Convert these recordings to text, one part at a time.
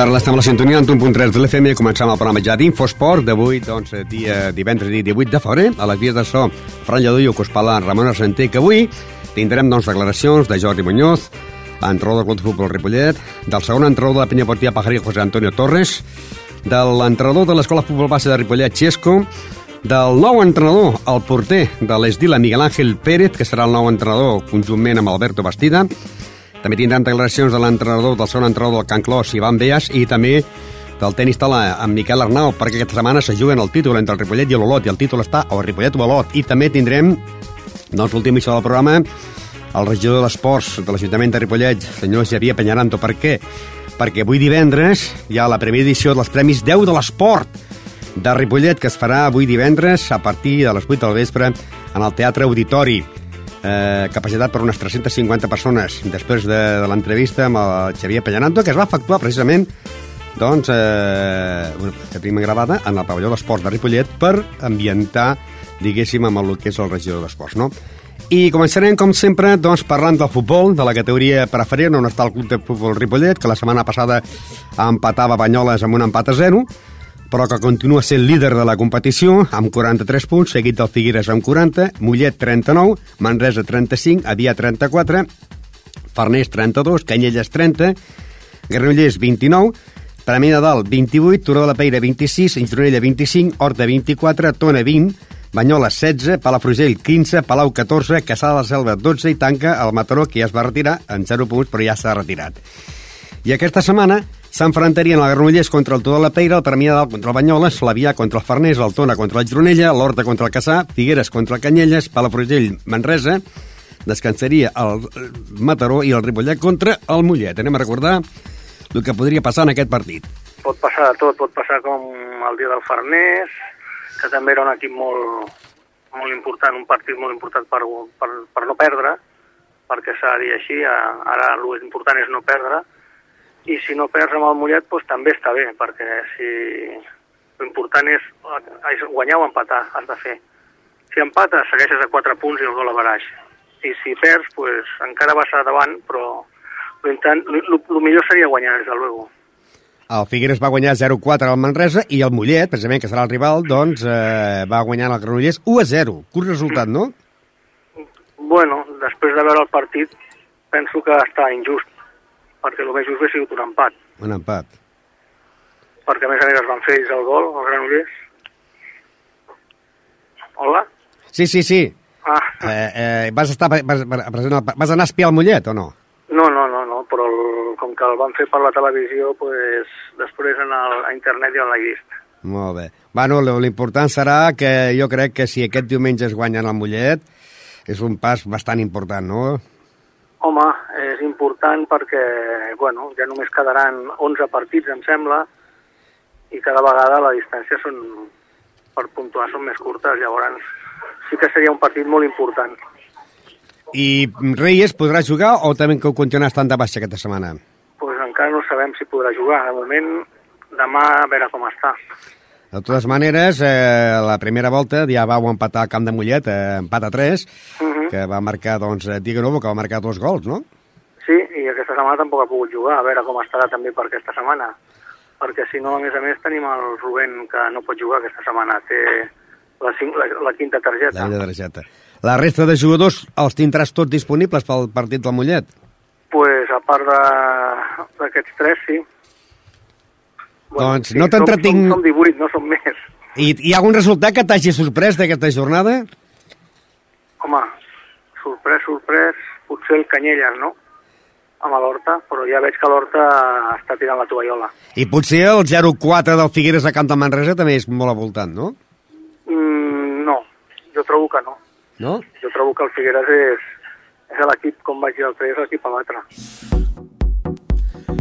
tarda, estem a la sintonia en 1.3 de l'FM i comencem el programa ja d'Infosport d'avui, doncs, dia divendres, dia 18 de febrer, a les vies de so, Fran Lladó i Ocospala, Ramon Argenter, que avui tindrem, doncs, declaracions de Jordi Muñoz, entrenador del Club de Futbol Ripollet, del segon entrenador de la Penya Portia Pajarí, José Antonio Torres, de l'entrenador de l'Escola Futbol Base de Ripollet, Xesco, del nou entrenador, el porter de l'Esdila, Miguel Ángel Pérez, que serà el nou entrenador conjuntament amb Alberto Bastida, també tindran declaracions de l'entrenador del segon entrenador del Can Clos, Ivan Beas, i també del tenis tala amb Miquel Arnau, perquè aquesta setmana se juguen el títol entre el Ripollet i l'Olot, i el títol està o Ripollet o l'Olot. I també tindrem, doncs, l'últim missió del programa, el regidor d'Esports de l'Ajuntament de Ripollet, senyor Xavier Penyaranto. Per què? Perquè avui divendres hi ha la primera edició dels Premis 10 de l'Esport de Ripollet, que es farà avui divendres a partir de les 8 del vespre en el Teatre Auditori eh, capacitat per unes 350 persones després de, de l'entrevista amb el Xavier Pellananto, que es va efectuar precisament doncs, eh, una, tenim gravada en el pavelló d'esports de Ripollet per ambientar, diguéssim, amb el que és el regidor d'esports, no? I començarem, com sempre, doncs, parlant del futbol, de la categoria preferent, on està el Club de Futbol Ripollet, que la setmana passada empatava Banyoles amb un empat a 0, però que continua sent líder de la competició amb 43 punts, seguit del Figueres amb 40, Mollet 39, Manresa 35, Avià 34, Farners 32, Canyelles 30, Granollers 29, Premi de Dalt 28, Turó de la Peira 26, Instronella 25, Horta 24, Tona 20, Banyoles 16, Palafrugell 15, Palau 14, Caçada de la Selva 12 i tanca el Mataró, que ja es va retirar en 0 punts, però ja s'ha retirat. I aquesta setmana s'enfrontarien el Granollers contra el Tudor la Peira, el Premià Dalt contra el Banyoles, l'Avià contra el Farners, el Tona contra el Gironella, l'Horta contra el Caçà, Figueres contra el Canyelles, Palafrugell, Manresa, descansaria el Mataró i el Ripollet contra el Mollet. Anem a recordar el que podria passar en aquest partit. Pot passar de tot, pot passar com el dia del Farners, que també era un equip molt, molt important, un partit molt important per, per, per no perdre, perquè s'ha de dir així, ara l'important és no perdre, i si no perds amb el Mollet doncs, també està bé, perquè si l'important és, és guanyar o empatar, has de fer. Si empates, segueixes a 4 punts i el gol a baraix. I si perds, pues, encara vas a davant, però el millor seria guanyar, des de luego. El Figueres va guanyar 0-4 al Manresa i el Mollet, precisament, que serà el rival, doncs eh, va guanyar el Granollers 1-0. Curt resultat, no? Bueno, després de veure el partit, penso que està injust perquè el més just hauria sigut un empat. Un empat. Perquè a més a més es van fer ells el gol, els Granollers. Hola? Sí, sí, sí. Ah. Eh, eh, vas, estar vas, vas anar a espiar el Mollet o no? No, no, no, no però el, com que el van fer per la televisió, pues, després en el, a internet ja l'he vist. Molt bé. Bueno, l'important serà que jo crec que si aquest diumenge es guanyen el Mollet, és un pas bastant important, no? Home, és important perquè, bueno, ja només quedaran 11 partits, em sembla, i cada vegada la distància són, per puntuar són més curtes, llavors sí que seria un partit molt important. I Reyes podrà jugar o també que continuarà estant de baixa aquesta setmana? Pues encara no sabem si podrà jugar. De moment, demà a veure com està. De totes maneres, eh, la primera volta ja vau empatar al camp de Mollet, eh, empat a 3, uh -huh. que va marcar, doncs, Diego Novo, que va marcar dos gols, no? Sí, i aquesta setmana tampoc ha pogut jugar, a veure com estarà també per aquesta setmana. Perquè si no, a més a més, tenim el Rubén, que no pot jugar aquesta setmana, té la, la, la quinta targeta. La quinta targeta. La resta de jugadors els tindràs tots disponibles pel partit del Mollet? Pues, a part d'aquests tres, sí. Bueno, doncs sí, no t'entretinc... Som, som 18, no som més. I hi ha algun resultat que t'hagi sorprès d'aquesta jornada? Home, sorprès, sorprès, potser el Canyelles, no? Amb l'Horta, però ja veig que l'Horta està tirant la tovallola. I potser el 0-4 del Figueres a Camp de Manresa també és molt avoltant, no? Mm, no, jo trobo que no. No? Jo trobo que el Figueres és, és l'equip, com vaig dir l'altre, és l'equip a l'altre.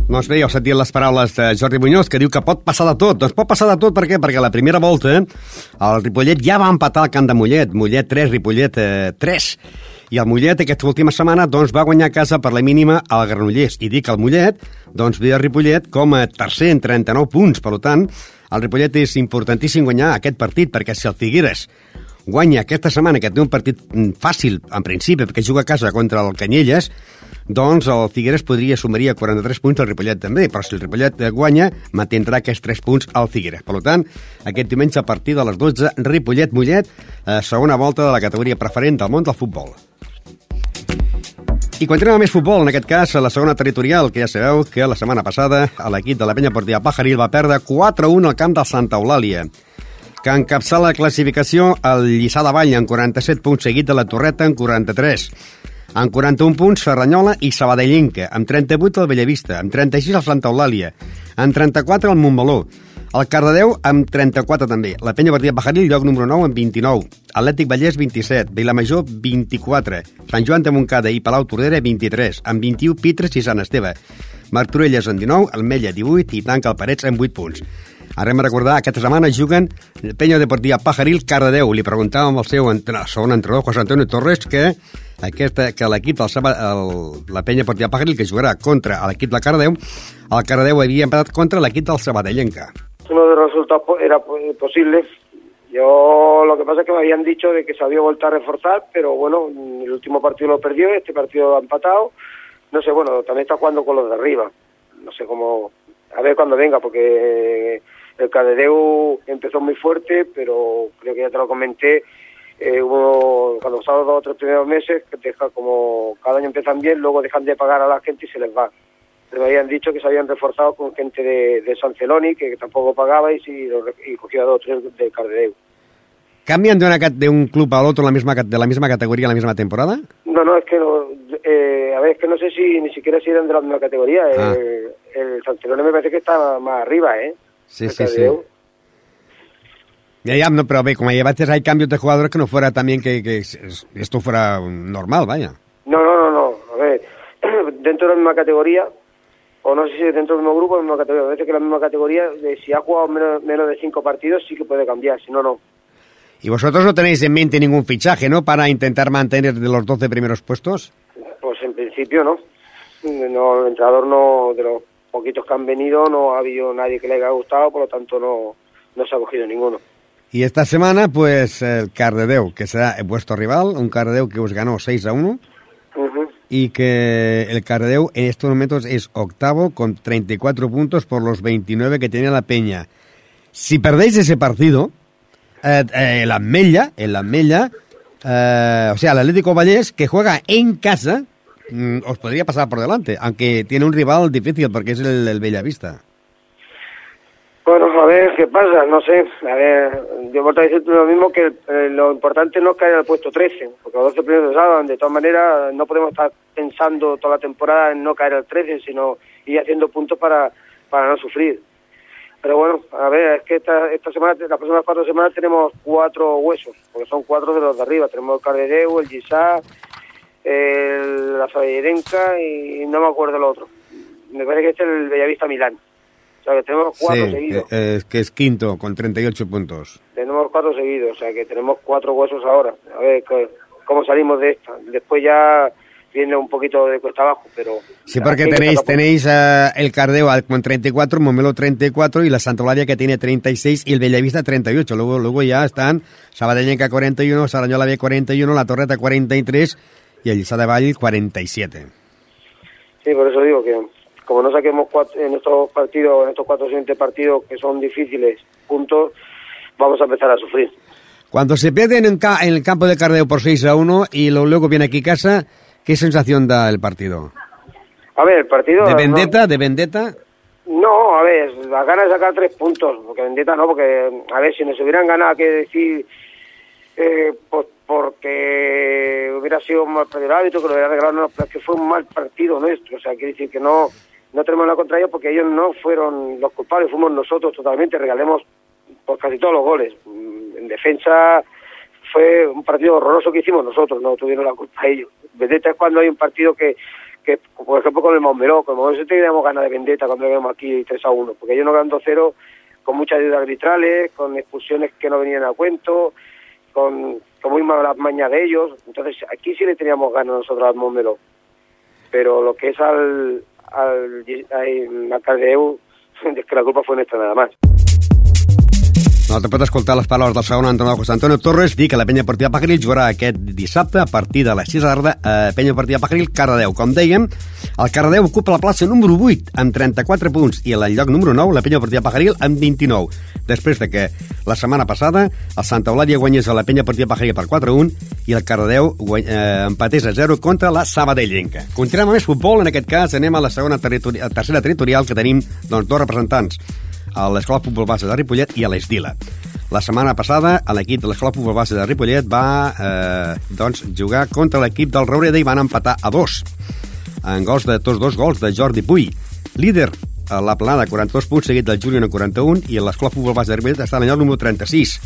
Doncs bé, heu sentit les paraules de Jordi Muñoz, que diu que pot passar de tot. Doncs pot passar de tot, per què? Perquè la primera volta el Ripollet ja va empatar el camp de Mollet. Mollet 3, Ripollet eh, 3. I el Mollet aquesta última setmana doncs, va guanyar a casa per la mínima al Granollers. I dic el Mollet, doncs ve el Ripollet com a tercer en 39 punts. Per tant, el Ripollet és importantíssim guanyar aquest partit, perquè si el Figueres guanya aquesta setmana, que té un partit mm, fàcil, en principi, perquè juga a casa contra el Canyelles, doncs el Figueres podria sumaria 43 punts al Ripollet també, però si el Ripollet guanya, mantindrà aquests 3 punts al Figueres. Per tant, aquest diumenge a partir de les 12, Ripollet-Mollet, eh, segona volta de la categoria preferent del món del futbol. I amb més futbol, en aquest cas a la segona territorial, que ja sabeu que la setmana passada l'equip de la penya portiva Pajaril va perdre 4-1 al camp del Santa Eulàlia que encapçala la classificació el Lliçà de Vall en 47 punts seguit de la Torreta en 43. En 41 punts, Ferranyola i Sabadellenca, amb 38 el Bellavista, amb 36 el Santa Eulàlia, amb 34 el Montmeló, el Cardedeu amb 34 també, la Penya Partida Pajaril, lloc número 9 amb 29, Atlètic Vallès 27, Vilamajor 24, Sant Joan de Montcada i Palau Tordera 23, amb 21 Pitres i Sant Esteve, Martorelles en 19, el Mella 18 i tanca el Parets amb 8 punts. Ara hem recordar, aquesta setmana juguen Penya Deportiva Pajaril Cardedeu. Li preguntàvem al seu segon entrenador, José Antonio Torres, que aquesta, que l'equip del el, la penya Portia Pajaril, que jugarà contra l'equip de Cardeu, el Cardeu havia empatat contra l'equip del Sabadellenca. Uno de los resultados era posible. Yo lo que pasa es que me habían dicho de que se había vuelto a reforzar, pero bueno, el último partido lo perdió, este partido ha empatado. No sé, bueno, también está jugando con los de arriba. No sé cómo, a ver cuando venga, porque el Cardeu empezó muy fuerte, pero creo que ya te lo comenté, eh, hubo, cuando pasaron los dos o tres primeros meses, que deja como cada año empiezan bien, luego dejan de pagar a la gente y se les va. Me habían dicho que se habían reforzado con gente de, de San Celoni, que tampoco pagaba, y, si, y cogió a dos o tres de Cardedeu. ¿Cambian de, una, de un club al otro la misma, de la misma categoría la misma temporada? No, no, es que no, eh, a ver, es que no sé si ni siquiera si eran de la misma categoría. Ah. El, el San Celoni me parece que está más arriba, ¿eh? Sí, sí, sí. Ya, ya, no, pero ve, como a veces hay cambios de jugadores que no fuera también que, que esto fuera normal, vaya. No, no, no, no. A ver, dentro de la misma categoría, o no sé si dentro del mismo grupo, la misma categoría. A veces que la misma categoría, de, si ha jugado menos, menos de cinco partidos, sí que puede cambiar, si no, no. ¿Y vosotros no tenéis en mente ningún fichaje, no, para intentar mantener de los 12 primeros puestos? Pues en principio no. no el entrenador no, de los poquitos que han venido, no ha habido nadie que le haya gustado, por lo tanto no, no se ha cogido ninguno. Y esta semana, pues, el Cardedeu, que será vuestro rival, un Cardedeu que os ganó 6 a 1, uh -huh. y que el Cardedeu en estos momentos es octavo con 34 puntos por los 29 que tenía la Peña. Si perdéis ese partido, eh, eh, el eh, o sea, el Atlético Vallés, que juega en casa, mm, os podría pasar por delante, aunque tiene un rival difícil porque es el, el Bellavista. Bueno, a ver qué pasa, no sé. A ver, yo vuelvo a lo mismo que eh, lo importante no caer al puesto 13, porque los 12 primeros salvan. De todas maneras, no podemos estar pensando toda la temporada en no caer al 13, sino ir haciendo puntos para, para no sufrir. Pero bueno, a ver, es que esta, esta semana, las próximas cuatro semanas tenemos cuatro huesos, porque son cuatro de los de arriba. Tenemos el Cardedeu, el Gisá, el, la Saballerenca y no me acuerdo el otro. Me parece que este es el Bellavista Milán. O sea, que tenemos cuatro sí, seguidos. que- es que es quinto con 38 puntos. Tenemos cuatro seguidos, o sea que tenemos cuatro huesos ahora. A ver cómo salimos de esta. Después ya viene un poquito de cuesta abajo, pero... Sí, porque tenéis, tenéis eh, el Cardeo con 34, Momelo 34 y la Santolaria que tiene 36 y el Bellavista 38. Luego, luego ya están Sabadellenca 41, Sarañola B 41, La Torreta 43 y el Lliçà de Vall 47. Sí, por eso digo que como no saquemos cuatro- en estos partidos, en estos cuatro siguientes partidos que son difíciles, puntos, vamos a empezar a sufrir. Cuando se pierden en, ca- en el campo de Cardeo por 6 a 1 y lo- luego viene aquí casa, ¿qué sensación da el partido? A ver, el partido... ¿De no- vendetta? ¿De vendetta? No, a ver, las ganas de sacar tres puntos, porque Vendetta no, porque, a ver, si nos hubieran ganado, que decir, eh, pues porque hubiera sido un mal partido árbitro, que lo hubiera regalado, pero es que fue un mal partido nuestro, o sea, quiere decir que no, no tenemos la contra ellos porque ellos no fueron los culpables, fuimos nosotros totalmente, regalemos por casi todos los goles. Mm, En defensa fue un partido horroroso que hicimos nosotros, no tuvieron la culpa ellos. Vendetta es cuando hay un partido que, que por ejemplo, con el Montmeló, con el teníamos ganas de vendetta cuando vemos aquí 3 a 1, porque ellos nos ganan 2-0 con muchas ayudas arbitrales, con expulsiones que no venían a cuento, con, con muy malas mañas de ellos. Entonces, aquí sí le teníamos ganas nosotros al Montmeló. Pero lo que es al, al, al, es que la culpa fue nuestra nada más. No, te pot escoltar les paraules del segon entrenador José Antonio Torres dir que la penya partida Pajaril jugarà aquest dissabte a partir de les 6 de tarda a penya partida Pajaril Cardedeu. Com dèiem, el Cardedeu ocupa la plaça número 8 amb 34 punts i el lloc número 9 la penya partida Pajaril amb 29. Després de que la setmana passada el Santa Eulàlia guanyés a la penya partida Pajaril per 4-1 i el Cardedeu guany, eh, empatés a 0 contra la Sabadellenca. Continuem amb més futbol, en aquest cas anem a la segona territori tercera territorial que tenim doncs, dos representants a l'Escola Futbol Base de Ripollet i a l'Esdila. La setmana passada l'equip de l'Escola Futbol Base de Ripollet va eh, doncs, jugar contra l'equip del Raureda i van empatar a dos en gols de tots dos gols de Jordi Puy. Líder a la planada, 42 punts, seguit del Júnior en 41, i l'Escola Futbol Base de Ripollet està en el lloc número 36,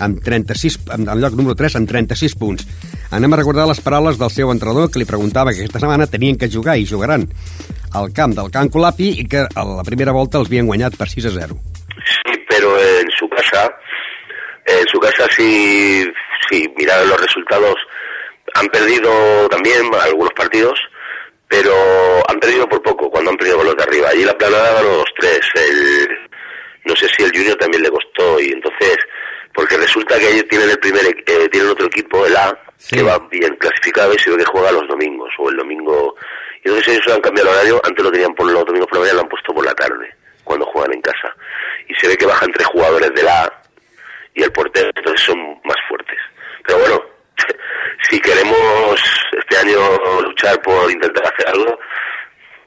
amb 36, en el lloc número 3 amb 36 punts. Anem a recordar les paraules del seu entrenador que li preguntava que aquesta setmana tenien que jugar i jugaran al camp del Can Colapi i que a la primera volta els havien guanyat per 6 a 0. Sí, pero en su casa, en su casa sí, sí, mira los resultados. Han perdido también algunos partidos, pero han perdido por poco cuando han perdido los de arriba. Allí la planada los tres. El, no sé si el Junior también le costó y entonces, porque resulta que ellos tienen el primer, eh, tienen otro equipo, el A, Sí. que va bien clasificado y se ve que juega los domingos o el domingo. Y entonces ellos han cambiado el horario, antes lo tenían por los domingos por la mañana, lo han puesto por la tarde, cuando juegan en casa. Y se ve que bajan tres jugadores del A y el portero, entonces son más fuertes. Pero bueno, si queremos este año luchar por intentar hacer algo,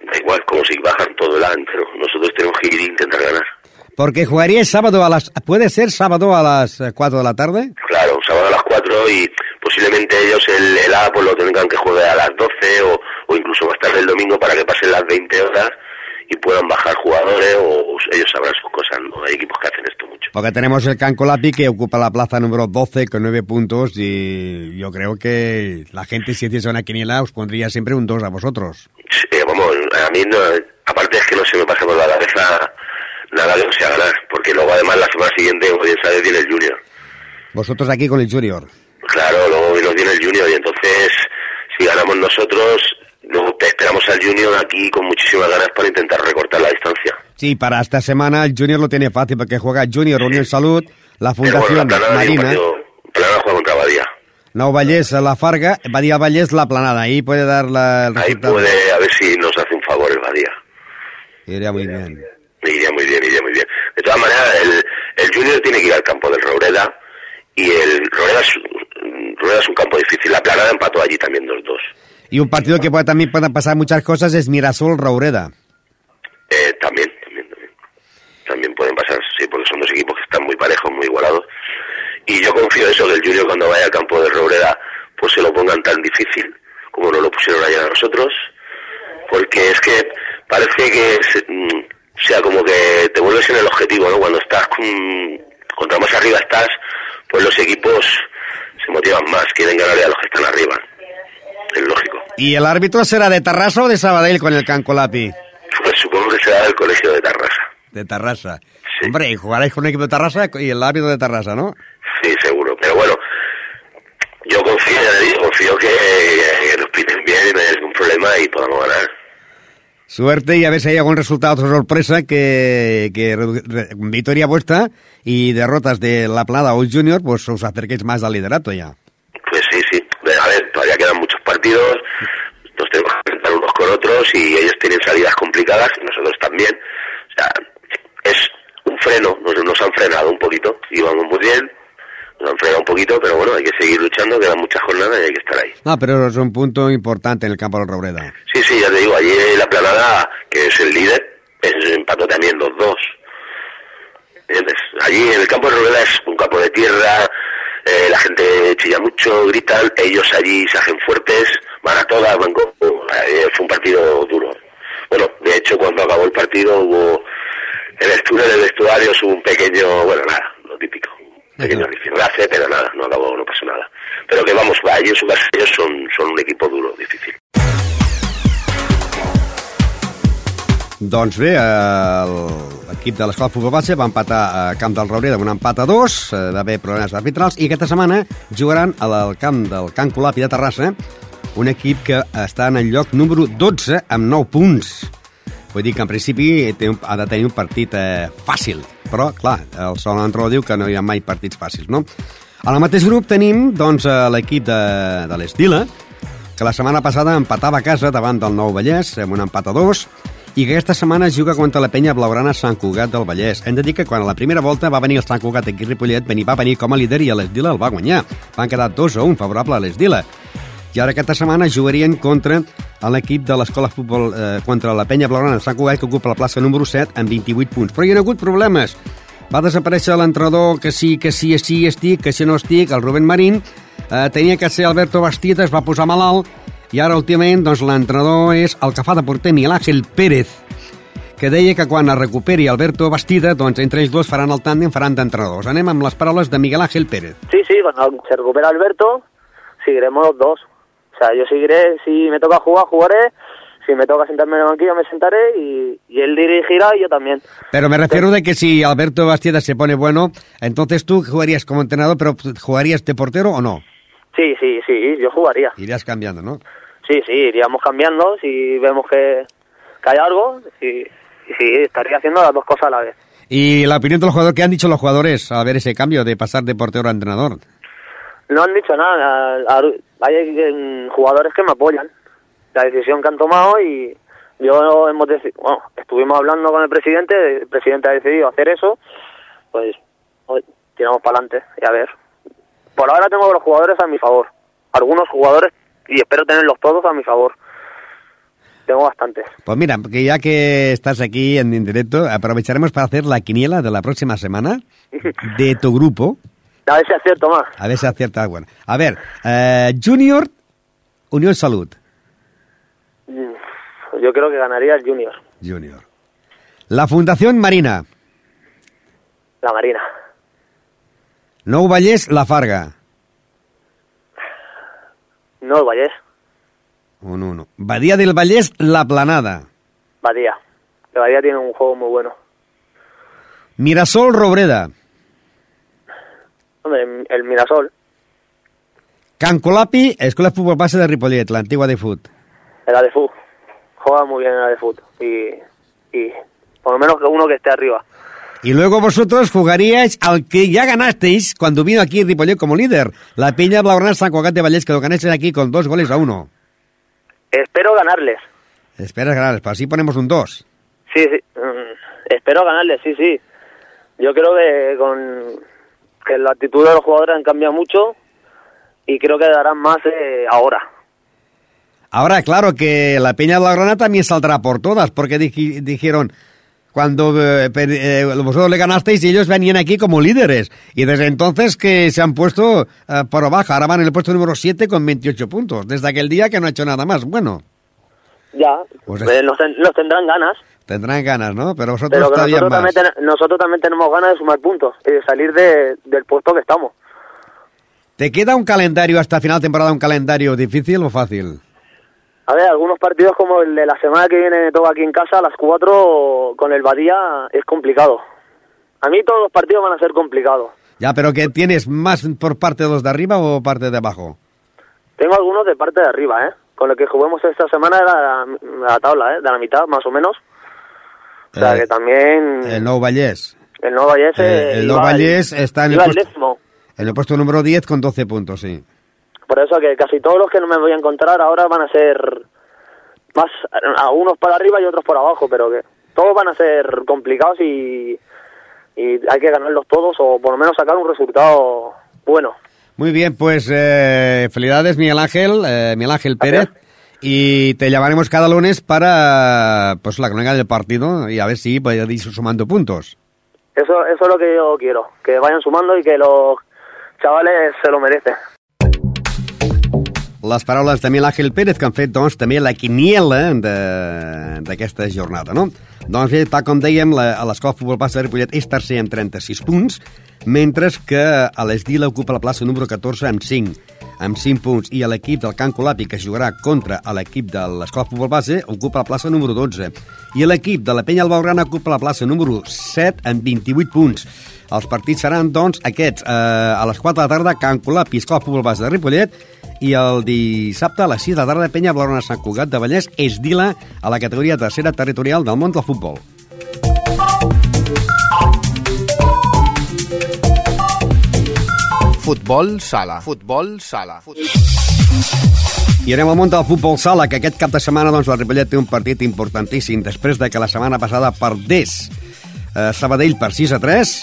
da igual, como si bajan todo el A entero. Nosotros tenemos que ir e intentar ganar. Porque jugaría el sábado a las... ¿Puede ser sábado a las eh, 4 de la tarde? Claro, sábado a las 4 y posiblemente ellos el, el A pues lo tengan que jugar a las 12 o, o incluso más tarde el domingo para que pasen las 20 horas y puedan bajar jugadores o, ellos sabrán sus cosas, ¿no? Hay equipos que hacen esto mucho. Porque tenemos el Can Colapi que ocupa la plaza número 12 con 9 puntos y yo creo que la gente si hiciese una quiniela os pondría siempre un 2 a vosotros. Sí, vamos, a mí no, aparte es que no se me pasa por la cabeza nada que no sea ganar, porque luego además la semana siguiente, como bien sabes, viene el Junior. Vosotros aquí con el Junior. Claro, luego nos viene el Junior y entonces si ganamos nosotros, luego te esperamos al Junior aquí con muchísimas ganas para intentar recortar la distancia. Sí, para esta semana el Junior lo tiene fácil porque juega Junior, Unión Salud, la bueno, Fundación la un Marina, partido- Planada juega contra Badía. Nou Vallés, la Farga, Badía Vallés, la Planada. Ahí puede dar la, el Ahí resultado. puede, a ver si nos hace un favor el Badía. Iría muy bien. Iría muy bien, iría muy bien. De todas maneras, el, el Junior tiene que ir al campo del Roureda y el Roureda es, Roureda es un campo difícil. La Planada empató allí también 2-2. Y un partido que puede, también pueden pasar muchas cosas es Mirasol Raureda. Eh, también, también, también. También pueden pasar, sí, porque son dos equipos que están muy parejos, muy igualados. Y yo confío en eso, que el Junior cuando vaya al campo de Roureda, pues se lo pongan tan difícil como no lo pusieron ayer a nosotros. Porque es que parece que se- mm, sea como que te vuelves en el objetivo, ¿no? Cuando estás con, contra más arriba estás, pues los equipos se motivan más, quieren ganarle a los que están arriba. Es lógico. ¿Y el árbitro será de Tarrasa o de Sabadell con el Cancolapi? Pues supongo que será del colegio de Tarrasa. De Tarrasa. Sí. Hombre, y jugaréis con un equipo de Tarrasa y el árbitro de Tarrasa, ¿no? Sí, seguro. Pero bueno, yo confío, ya le digo, confío que, que nos piten bien y no haya ningún problema y podamos ganar. Suerte y a ver si hay algún resultado sorpresa que, que victoria vuestra y derrotas de La Plada o Junior, pues os acerquéis más al liderato ya. Pues sí, sí. A ver, todavía quedan muchos partidos, nos tenemos que enfrentar unos con otros y ellos tienen salidas complicadas nosotros también. O sea, es un freno, nos, nos han frenado un poquito y vamos muy bien, nos han frenado un poquito, pero bueno, hay que seguir luchando, quedan muchas jornadas y hay que estar ahí. No, pero es un punto importante en el campo del Robreda. Sí, sí, ya te digo, allí la planada, que es el líder, es, empató también 2-2. ¿Entiendes? Allí en el campo de Robela es un campo de tierra, eh, la gente chilla mucho, gritan, ellos allí se hacen fuertes, van a todas, van con- eh, fue un partido duro. Bueno, de hecho cuando acabó el partido hubo, en el túnel del vestuario hubo un pequeño, bueno, nada, lo típico, un pequeño rifirrafe, pero nada, no acabó, no pasó nada. Pero que vamos, su casa ellos son, son un equipo duro, difícil. Doncs bé, l'equip de l'Escola Futbol Base va empatar a Camp del Raureda amb un empat a dos, eh, va haver problemes arbitrals, i aquesta setmana jugaran al camp del Can Colapi de Terrassa, un equip que està en el lloc número 12 amb 9 punts. Vull dir que en principi té un, ha de tenir un partit eh, fàcil, però, clar, el sol entrenador diu que no hi ha mai partits fàcils, no? A la mateix grup tenim, doncs, eh, l'equip de, de l'Estila, que la setmana passada empatava a casa davant del Nou Vallès, amb un empat a dos, i que aquesta setmana es juga contra la penya blaugrana Sant Cugat del Vallès. Hem de dir que quan a la primera volta va venir el Sant Cugat aquí a Ripollet, va venir com a líder i l'Esdila el va guanyar. Van quedar 2 a 1 favorable a l'Esdila. I ara aquesta setmana jugarien contra l'equip de l'escola futbol eh, contra la penya blaugrana de Sant Cugat, que ocupa la plaça número 7 amb 28 punts. Però hi ha hagut problemes. Va desaparèixer l'entrenador que sí, que sí, sí estic, que si no estic, el Rubén Marín. Eh, tenia que ser Alberto Bastida, es va posar malalt i ara últimament doncs, l'entrenador és el que fa de porter Miguel Ángel Pérez, que deia que quan es recuperi Alberto Bastida, doncs entre ells dos faran el tàndem, faran d'entrenadors. Anem amb les paraules de Miguel Ángel Pérez. Sí, sí, cuando se recupera Alberto, seguiremos los dos. O sea, yo seguiré, si me toca jugar, jugaré, si me toca sentarme en el banquillo, me sentaré y, y él dirigirá y yo también. Pero me refiero de que si Alberto Bastida se pone bueno, entonces tú jugarías como entrenador, pero ¿jugarías de portero o no? Sí, sí, sí, yo jugaría. Irías cambiando, ¿no? Sí, sí, iríamos cambiando si vemos que, que hay algo y, y sí, estaría haciendo las dos cosas a la vez. Y la opinión de los jugadores, ¿qué han dicho los jugadores a ver ese cambio de pasar de portero a entrenador? No han dicho nada, hay eh, jugadores que me apoyan la decisión que han tomado y yo hemos deci- bueno, estuvimos hablando con el presidente, el presidente ha decidido hacer eso, pues hoy tiramos para adelante y a ver. Por ahora tengo los jugadores a mi favor, algunos jugadores y espero tenerlos todos a mi favor. Tengo bastantes. Pues mira, que ya que estás aquí en directo, aprovecharemos para hacer la quiniela de la próxima semana de tu grupo. A ver si acierto más. A ver si acierta. Bueno, a ver, eh, Junior, Unión Salud. Mm, Yo creo que ganaría el Junior, Junior. La Fundación Marina. la Marina. Nou Vallès, La Farga. No el Vallés, Un 1. Badía del Vallès, La Planada. Badía. El Badía tiene un juego muy bueno. Mirasol, Robreda. Hombre, el- Mirasol, Cancolapi, Escuela de Fútbol Base de Ripollet, la antigua de fut. el ADFUT. Juega muy bien el ADFUT. Y, y por lo menos que uno que esté arriba. Y luego vosotros jugaríais al que ya ganasteis cuando vino aquí Ripollet como líder. La Peña Blaugrana San Cugat de Vallès, que lo ganasteis aquí con dos goles a uno. Espero ganarles. Esperas ganar, pero así ponemos un 2. Sí, sí. mm, espero ganarles, sí, sí. Yo creo que con que la actitud de los jugadores han cambiado mucho y creo que darán más eh, ahora. Ahora, claro que la Peña Blaugrana también saldrá por todas, porque dij- dijeron, cuando eh, eh, vosotros le ganasteis y ellos venían aquí como líderes. Y desde entonces que se han puesto eh, por abajo. Ahora van en el puesto número 7 con 28 puntos. Desde aquel día que no ha hecho nada más. Bueno, Ya, Pues eh, ten- nos tendrán ganas, tendrán ganas, ¿no? Pero vosotros pero que nosotros más. también, ten- nosotros también tenemos ganas de sumar puntos y de salir de- del puesto que estamos. ¿Te queda un calendario hasta final de temporada, un calendario difícil o fácil? A ver, algunos partidos como el de la semana que viene todo aquí en casa a las 4 con el Badía es complicado. A mí todos los partidos van a ser complicados. Ya, pero ¿qué tienes más por parte de los de arriba o parte de abajo? Tengo algunos de parte de arriba, ¿eh? Con lo que juguemos esta semana de la, la tabla, ¿eh? De la mitad, más o menos. O sea, Eh, que también El Nou el Vallés... eh, el Nou está en el puesto- décimo. En el puesto número 10 con 12 puntos, sí. Por eso que casi todos los que no me voy a encontrar ahora van a ser más a unos para arriba y otros por abajo, pero que todos van a ser complicados y, y hay que ganarlos todos o por lo menos sacar un resultado bueno. Muy bien, pues eh, felicidades Miguel Ángel, eh, Miguel Ángel Pérez. Y te llamaremos cada lunes para pues la crónica del partido y a ver si podéis ir sumando puntos. Eso, eso es lo que yo quiero, que vayan sumando y que los chavales se lo merecen. Les paraules de Miguel Ángel Pérez, que han fet doncs, també la quiniela de- d'aquesta jornada. No? Doncs bé, tal com dèiem, l'Escola de Futbol Base de Ripollet és tercer amb 36 punts, mentre que a l'Esdila ocupa la plaça número 14 amb 5, amb 5 punts, i l'equip del Can Colapi, que jugarà contra l'equip de l'Escola Futbol Base, ocupa la plaça número 12. I l'equip de la Penya Albaurana ocupa la plaça número 7 amb 28 punts. Els partits seran, doncs, aquests. Eh, a les 4 de la tarda, Can Colapi, Escola Futbol Base de Ripollet, i el dissabte a les 6 de la tarda Penya Blorona Sant Cugat de Vallès és Dila a la categoria tercera territorial del món del futbol. Futbol sala. Futbol sala. I anem al món del futbol sala, que aquest cap de setmana doncs, la Ripollet té un partit importantíssim després de que la setmana passada perdés eh, Sabadell per 6 a 3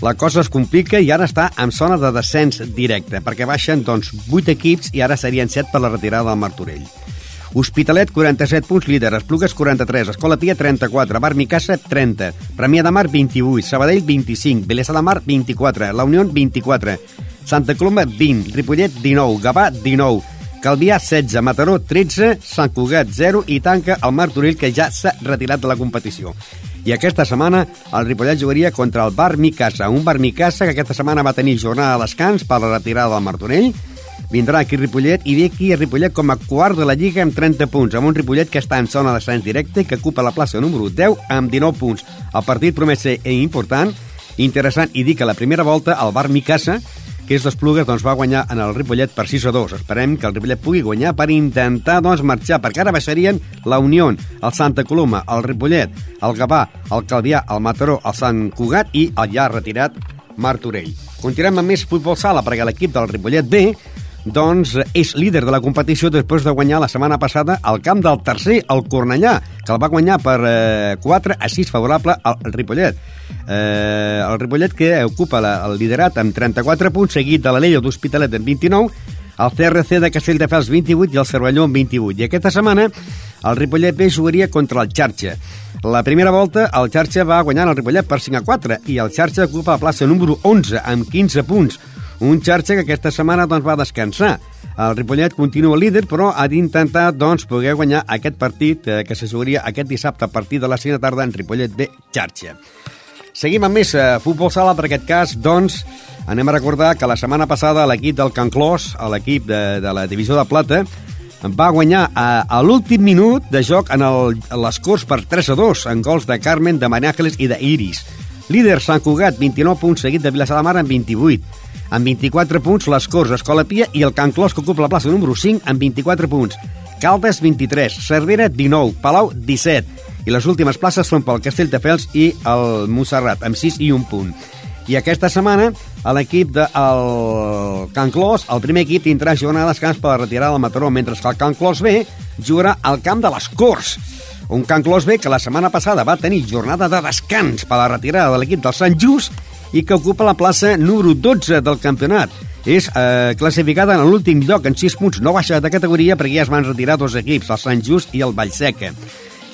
la cosa es complica i ara està en zona de descens directe, perquè baixen doncs, 8 equips i ara serien 7 per la retirada del Martorell. Hospitalet, 47 punts líder, Esplugues, 43, Escola Pia, 34, Bar Micasa, 30, Premià de Mar, 28, Sabadell, 25, Vilesa de Mar, 24, La Unió, 24, Santa Coloma, 20, Ripollet, 19, Gavà, 19, Calvià, 16, Mataró, 13, Sant Cugat, 0 i tanca el Martorell, que ja s'ha retirat de la competició. I aquesta setmana el Ripollet jugaria contra el Bar Micasa, un Bar Micasa que aquesta setmana va tenir jornada de descans per la retirada del Martorell, vindrà aquí Ripollet i ve aquí a Ripollet com a quart de la Lliga amb 30 punts, amb un Ripollet que està en zona de descens directe i que ocupa la plaça número 10 amb 19 punts. El partit promet ser important, interessant i dir que la primera volta el Bar Micasa que és d'Esplugues, doncs va guanyar en el Ripollet per 6 a 2. Esperem que el Ripollet pugui guanyar per intentar doncs, marxar, perquè ara baixarien la Unió, el Santa Coloma, el Ripollet, el Gavà, el Calvià, el Mataró, el Sant Cugat i el ja retirat Martorell. Continuem amb més futbol sala, perquè l'equip del Ripollet B doncs és líder de la competició després de guanyar la setmana passada al camp del tercer, el Cornellà, que el va guanyar per eh, 4 a 6 favorable al Ripollet. Eh, el Ripollet que ocupa la, el liderat amb 34 punts, seguit de l'Alella d'Hospitalet amb 29, el CRC de Castelldefels 28 i el Cervelló amb 28. I aquesta setmana el Ripollet B jugaria contra el Xarxa. La primera volta el Xarxa va guanyar el Ripollet per 5 a 4 i el Xarxa ocupa la plaça número 11 amb 15 punts. Un xarxa que aquesta setmana doncs, va descansar. El Ripollet continua líder, però ha d'intentar doncs, poder guanyar aquest partit eh, que se jugaria aquest dissabte a partir de la 5 de tarda en Ripollet de xarxa. Seguim amb més eh, futbol sala, per aquest cas, doncs, anem a recordar que la setmana passada l'equip del Can Clos, l'equip de, de la divisió de plata, va guanyar a, a l'últim minut de joc en, el, les Corts per 3 a 2, en gols de Carmen, de Manàgeles i d'Iris. Líder Sant Cugat, 29 punts, seguit de Vilassar de Mar amb 28. Amb 24 punts, les Corts, Escola Pia i el Can Clos, que ocupa la plaça número 5, amb 24 punts. Caldes, 23. Cervera, 19. Palau, 17. I les últimes places són pel Castelldefels i el Montserrat, amb 6 i 1 punt. I aquesta setmana, l'equip del de, Can Clos, el primer equip tindrà jornada de descans per la retirada del Mataró, mentre que el Can Clos B jugarà al camp de les Corts. Un Can Clos B que la setmana passada va tenir jornada de descans per la retirada de l'equip del Sant Just i que ocupa la plaça número 12 del campionat. És eh, classificada en l'últim lloc en 6 punts, no baixa de categoria perquè ja es van retirar dos equips, el Sant Just i el Vallseca.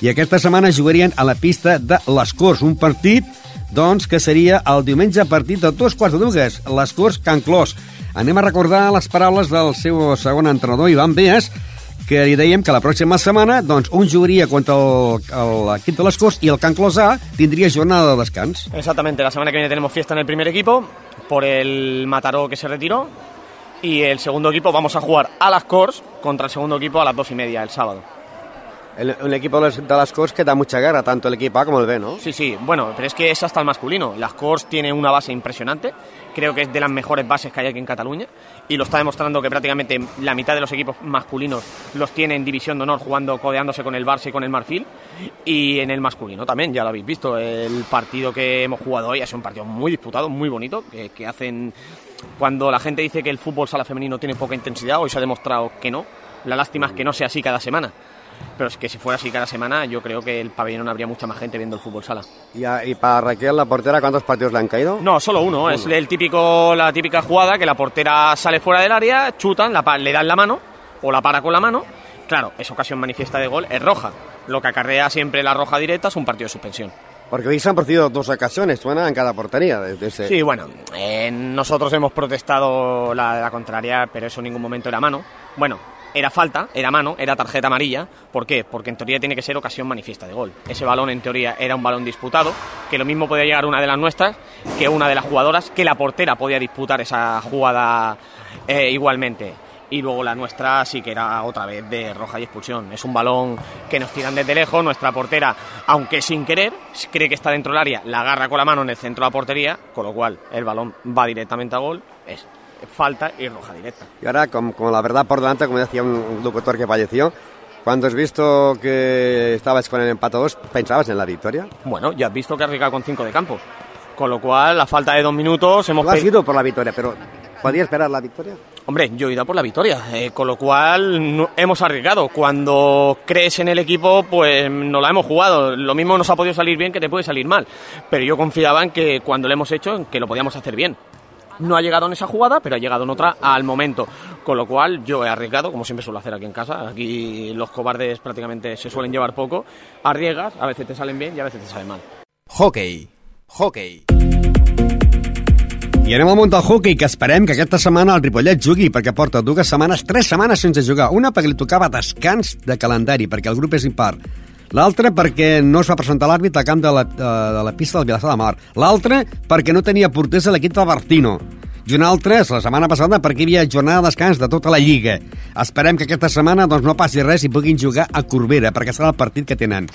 I aquesta setmana jugarien a la pista de les Corts, un partit doncs, que seria el diumenge a partir de dos quarts de dues, les Corts Can Clos. Anem a recordar les paraules del seu segon entrenador, Ivan Beas, que li dèiem que la pròxima setmana doncs, un jugaria contra l'equip de les Corts i el Can Clos A tindria jornada de descans. Exactamente, la semana que viene tenemos fiesta en el primer equipo por el Mataró que se retiró y el segundo equipo vamos a jugar a las Corts contra el segundo equipo a las dos y media el sábado. El, un equipo de las Cors que da mucha guerra, tanto el equipo A como el B, ¿no? Sí, sí, bueno, pero es que es hasta el masculino. Las Cors tiene una base impresionante, creo que es de las mejores bases que hay aquí en Cataluña, y lo está demostrando que prácticamente la mitad de los equipos masculinos los tiene en División de Honor, jugando, codeándose con el Barça y con el Marfil, y en el masculino también, ya lo habéis visto, el partido que hemos jugado hoy ha sido un partido muy disputado, muy bonito, que, que hacen... Cuando la gente dice que el fútbol sala femenino tiene poca intensidad, hoy se ha demostrado que no. La lástima es que no sea así cada semana pero es que si fuera así cada semana, yo creo que el pabellón habría mucha más gente viendo el fútbol sala. ¿Y, a, y para Raquel, la portera, cuántos partidos le han caído? No, solo uno. Es el típico, la típica jugada que la portera sale fuera del área, chutan, la, le dan la mano o la para con la mano. Claro, es ocasión manifiesta de gol, es roja. Lo que acarrea siempre la roja directa es un partido de suspensión. Porque hoy se han producido dos ocasiones, suena en cada portería. Desde ese... Sí, bueno, eh, nosotros hemos protestado la, la contraria, pero eso en ningún momento era mano. Bueno, era falta, era mano, era tarjeta amarilla. ¿Por qué? Porque en teoría tiene que ser ocasión manifiesta de gol. Ese balón en teoría era un balón disputado, que lo mismo podía llegar una de las nuestras que una de las jugadoras, que la portera podía disputar esa jugada eh, igualmente. Y luego la nuestra sí que era otra vez de roja y expulsión. Es un balón que nos tiran desde lejos, nuestra portera, aunque sin querer, cree que está dentro del área, la agarra con la mano en el centro de la portería, con lo cual el balón va directamente a gol. Es falta y roja directa. Y ahora, como, como la verdad por delante, como decía un, locutor que falleció, cuando has visto que estabas con el empate a dos, ¿pensabas en la victoria? Bueno, ya has visto que ha arriesgado con 5 de campo. Con lo cual, a falta de dos minutos, hemos... Tú has ido por la victoria, pero ¿podía esperar la victoria? Hombre, yo he ido por la victoria, eh, con lo cual no- hemos arriesgado. Cuando crees en el equipo, pues no la hemos jugado. Lo mismo nos ha podido salir bien que te puede salir mal. Pero yo confiaba en que cuando lo hemos hecho, en que lo podíamos hacer bien. No ha llegado en esa jugada, pero ha llegado en otra al momento. Con lo cual yo he arriesgado, como siempre suelo hacer aquí en casa. Aquí los cobardes prácticamente se suelen llevar poco. Arriesgas, a veces te salen bien y a veces te salen mal. Hockey. Hockey. I anem al món del hockey, que esperem que aquesta setmana el Ripollet jugui, perquè porta dues setmanes, tres setmanes sense jugar. Una perquè li tocava descans de calendari, perquè el grup és impar. L'altra perquè no es va presentar l'àrbit al camp de la, de, la pista del Vilassar de Mar. L'altra perquè no tenia porters a l'equip del Bartino. I una altra, la setmana passada, perquè hi havia jornada de descans de tota la Lliga. Esperem que aquesta setmana doncs, no passi res i puguin jugar a Corbera, perquè serà el partit que tenen.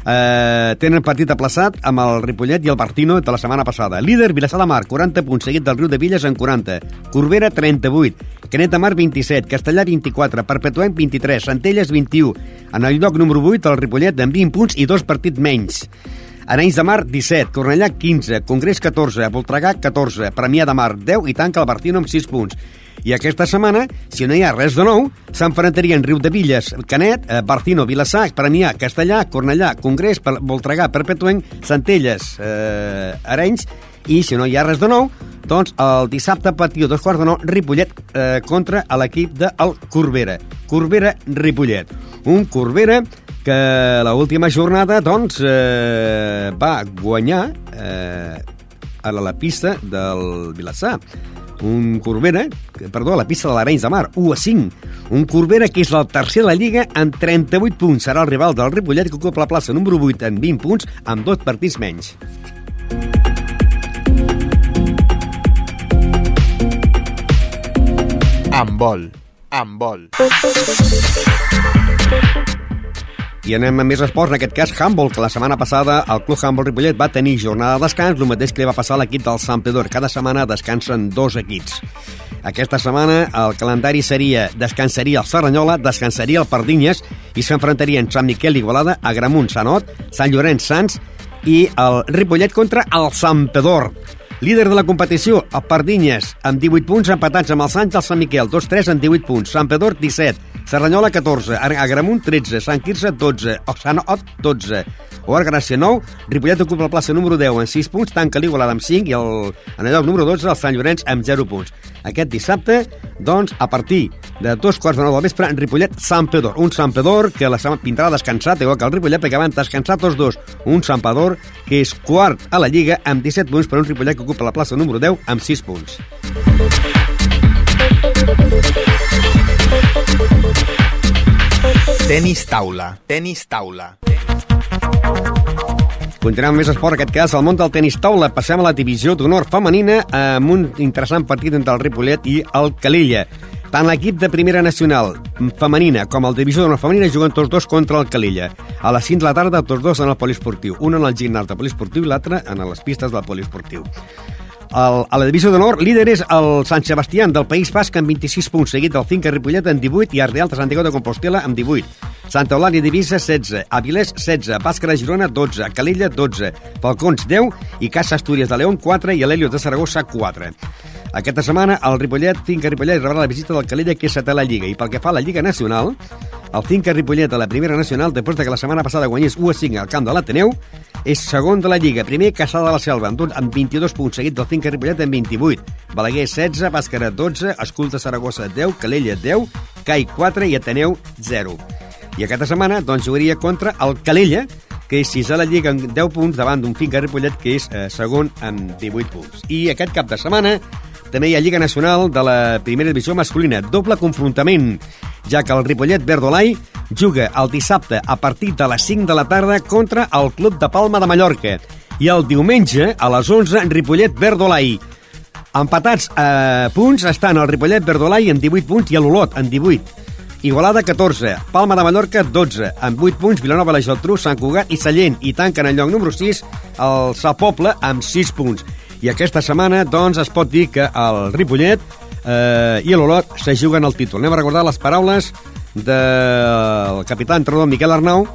Eh, tenen partit aplaçat amb el Ripollet i el Bartino de la setmana passada. Líder, Vilassar de Mar, 40 punts, seguit del Riu de Villes en 40. Corbera, 38. Canet de Mar, 27. Castellà, 24. Perpetuem, 23. Centelles, 21. En el lloc número 8, el Ripollet, amb 20 punts i dos partits menys. Arenys de Mar, 17. Cornellà, 15. Congrés, 14. Voltregà, 14. Premià de Mar, 10. I tanca el Bartino amb 6 punts. I aquesta setmana, si no hi ha res de nou, s'enfrontarien Riu de Villes, Canet, eh, Barcino, Vilassar, Premià, Castellà, Cornellà, Congrés, Voltregà, Perpetuenc, Centelles, eh, Arenys, i si no hi ha res de nou, doncs el dissabte de dos quarts de nou, Ripollet eh, contra l'equip del Corbera. Corbera-Ripollet. Un Corbera que a l'última jornada doncs, eh, va guanyar eh, a la, la pista del Vilassar un Corbera, que- perdó, a la pista de l'Arenys de Mar, 1 a 5. Un Corbera que és el tercer de la Lliga amb 38 punts. Serà el rival del Ripollet que ocupa la plaça número 8 amb 20 punts, amb dos partits menys. Handbol. Handbol. I anem a més esports, en aquest cas handball, que la setmana passada el Club Handball Ripollet va tenir jornada de descans, el mateix que li va passar a l'equip del Sant Pedor. Cada setmana descansen dos equips. Aquesta setmana el calendari seria descansaria el Serranyola, descansaria el Pardinyes i s'enfrontarien Sant Miquel Igualada, Agramunt, Sant Ot, Sant Llorenç Sants i el Ripollet contra el Sant Pedor. Líder de la competició, el Pardinyes, amb 18 punts, empatats amb el Sants i el Sant Miquel, 2-3 amb 18 punts. Sant Pedor, 17. Serranyola, 14. Ar- Agramunt, 13. Sant Quirze, 12. O Sant Ot, 12. Oar Gràcia, 9. Ripollet ocupa la plaça número 10 amb 6 punts, tanca l'Igualada amb 5 i el, en el lloc número 12 el Sant Llorenç amb 0 punts. Aquest dissabte, doncs, a partir de dos quarts de nou del vespre, en Ripollet, Sant Pedor. Un Sant Pedor que la setmana vindrà descansat, igual que el Ripollet, perquè van descansar tots dos. Un Sant Pedor que és quart a la Lliga amb 17 punts per un Ripollet que ocupa la plaça número 10 amb 6 punts. Tenis taula. Tenis taula. Continuem amb més esport, aquest cas, al món del tenis taula. Passem a la divisió d'honor femenina amb un interessant partit entre el Ripollet i el Calilla. Tant l'equip de primera nacional femenina com el divisió d'honor femenina juguen tots dos contra el Calilla. A les 5 de la tarda, tots dos en el poliesportiu. Un en el gimnàs del poliesportiu i l'altre en les pistes del poliesportiu. El, a la divisió d'honor, líder és el Sant Sebastián del País Basc amb 26 punts, seguit del Finca Ripollet amb 18 i Ardeal de Santiago de Compostela amb 18. Santa Eulàlia Divisa, 16. Avilés, 16. Bàscara Girona, 12. Calella, 12. Falcons, 10. I Casa Astúries de León, 4. I l'Helios de Saragossa, 4. Aquesta setmana, el Ripollet, Finca Ripollet, rebrà la visita del Calella, que és a la Lliga. I pel que fa a la Lliga Nacional, el Finca Ripollet de la Primera Nacional, després de que la setmana passada guanyés 1 a 5 al camp de l'Ateneu, és segon de la Lliga. Primer, Caçada de la Selva, amb, tot- amb 22 punts, seguit del Finca Ripollet amb 28. Balaguer, 16, Bàscara, 12, Esculta Saragossa, 10, Calella, 10, Cai, 4 i Ateneu, 0. I aquesta setmana, doncs, jugaria contra el Calella, que és sisè a la Lliga amb 10 punts davant d'un Finca Ripollet que és eh, segon amb 18 punts. I aquest cap de setmana també hi ha Lliga Nacional de la primera divisió masculina, doble confrontament, ja que el Ripollet Verdolai juga el dissabte a partir de les 5 de la tarda contra el Club de Palma de Mallorca i el diumenge a les 11 Ripollet Verdolai. Empatats a punts estan el Ripollet Verdolai amb 18 punts i l'Olot amb 18. Igualada 14, Palma de Mallorca 12, amb 8 punts Vilanova la Geltrú, Sant Cugat i Sallent i tanquen el lloc número 6 el Sa Poble amb 6 punts. I aquesta setmana, doncs, es pot dir que el Ripollet eh, i l'Olot se juguen el títol. Anem a recordar les paraules del capità entrenador Miquel Arnau,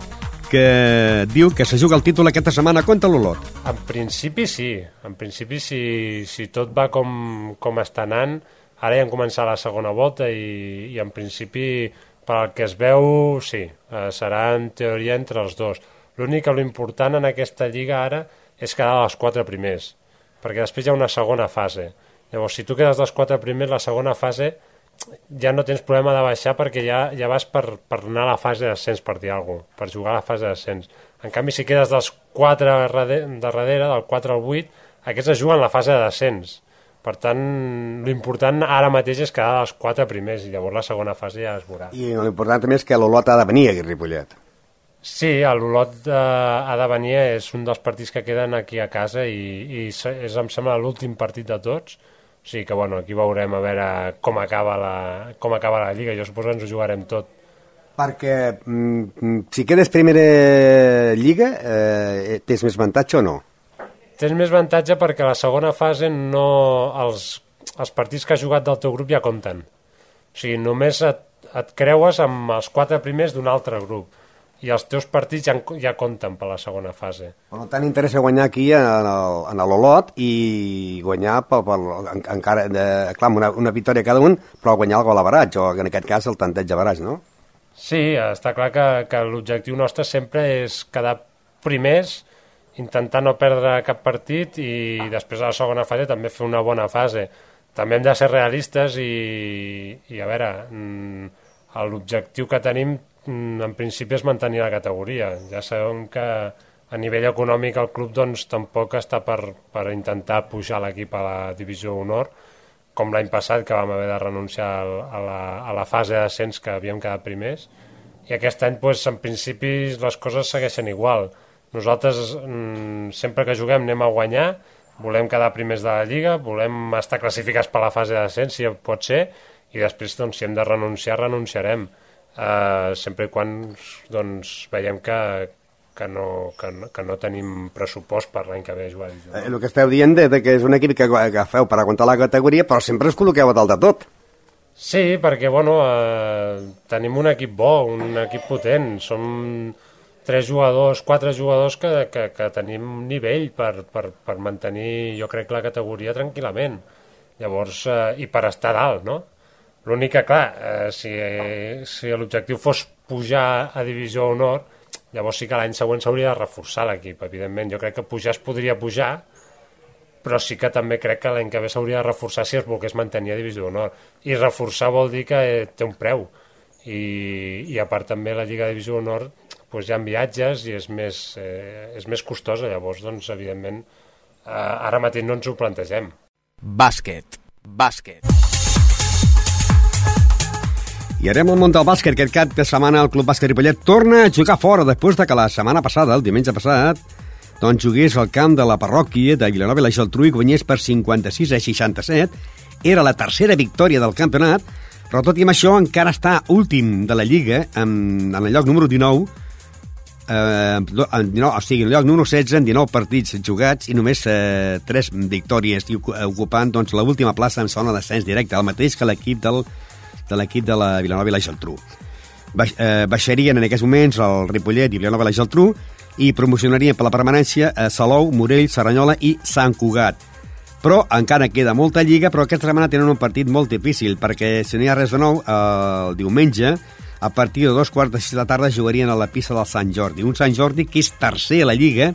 que diu que se juga el títol aquesta setmana contra l'Olot. En principi sí, en principi si, si tot va com, com està anant, ara ja hem començat la segona volta i, i en principi per al que es veu sí, eh, serà en teoria entre els dos. L'únic que l'important en aquesta lliga ara és quedar als quatre primers, perquè després hi ha una segona fase. Llavors, si tu quedes dels quatre primers, la segona fase ja no tens problema de baixar perquè ja, ja vas per, per anar a la fase d'ascens, per dir alguna cosa, per jugar a la fase d'ascens. En canvi, si quedes dels 4 de darrere, del 4 al 8, aquests es juguen la fase de descens. Per tant, l'important ara mateix és quedar dels 4 primers i llavors la segona fase ja es veurà. I l'important també és que l'Olot ha de venir aquí a Ripollet. Sí, l'Olot de, ha de venir, és un dels partits que queden aquí a casa i, i és, em sembla, l'últim partit de tots. O sigui que, bueno, aquí veurem a veure com acaba la, com acaba la Lliga. Jo suposo que ens ho jugarem tot. Perquè mm, si quedes primera Lliga, eh, tens més avantatge o no? Tens més avantatge perquè a la segona fase no, els, els partits que has jugat del teu grup ja compten. O sigui, només et, et creues amb els quatre primers d'un altre grup i els teus partits ja, ja compten per la segona fase. Per tant, interessa guanyar aquí en l'Olot i guanyar per, per, en, encara, de, clar, una, una victòria cada un, però guanyar el gol a baratge, o en aquest cas el tanteig a baratge, no? Sí, està clar que, que l'objectiu nostre sempre és quedar primers, intentar no perdre cap partit i després a la segona fase també fer una bona fase. També hem de ser realistes i, i a veure, mm, l'objectiu que tenim en principi és mantenir la categoria. Ja sabem que a nivell econòmic el club doncs, tampoc està per, per intentar pujar l'equip a la divisió honor, com l'any passat que vam haver de renunciar a la, a la fase d'ascens que havíem quedat primers, i aquest any doncs, en principi les coses segueixen igual nosaltres, mm, sempre que juguem, anem a guanyar, volem quedar primers de la Lliga, volem estar classificats per la fase d'ascens, si pot ser, i després, doncs, si hem de renunciar, renunciarem. Uh, sempre i quan doncs, veiem que, que no, que, no, que no tenim pressupost per l'any que ve a jugar. Eh, el que esteu dient de, de que és un equip que, que feu per aguantar la categoria, però sempre us col·loqueu a dalt de tot. Sí, perquè bueno, eh, tenim un equip bo, un equip potent, som tres jugadors, quatre jugadors que, que, que tenim nivell per, per, per mantenir, jo crec, la categoria tranquil·lament. Llavors, eh, i per estar dalt, no? L'únic que, clar, eh, si, si l'objectiu fos pujar a Divisió Honor, llavors sí que l'any següent s'hauria de reforçar l'equip, evidentment. Jo crec que pujar es podria pujar, però sí que també crec que l'any que ve s'hauria de reforçar si es volgués mantenir a Divisió Honor. I reforçar vol dir que eh, té un preu. I, i a part també la Lliga de Divisió Honor doncs hi ha viatges i és més, eh, és més costosa, llavors, doncs, evidentment, eh, ara mateix no ens ho plantegem. Bàsquet. Bàsquet. I anem al món del bàsquet. Aquest cap de setmana el Club Bàsquet Ripollet torna a jugar fora després de que la setmana passada, el diumenge passat, doncs jugués al camp de la parròquia de Vilanova i la Geltrú i guanyés per 56 a 67. Era la tercera victòria del campionat, però tot i amb això encara està últim de la Lliga, en, en el lloc número 19, eh, en 19, o sigui, en lloc número 16 en 19 partits jugats i només eh, 3 victòries i ocupant doncs, l'última plaça en zona d'ascens directe, el mateix que l'equip del, de l'equip de la Vilanova i la Geltrú. Baix, eh, baixarien en aquests moments el Ripollet i Vilanova i la Geltrú i promocionarien per la permanència a Salou, Morell, Serranyola i Sant Cugat. Però encara queda molta lliga, però aquesta setmana tenen un partit molt difícil, perquè si no hi ha res de nou, eh, el diumenge a partir de dos quarts de sis de la tarda jugarien a la pista del Sant Jordi. Un Sant Jordi que és tercer a la Lliga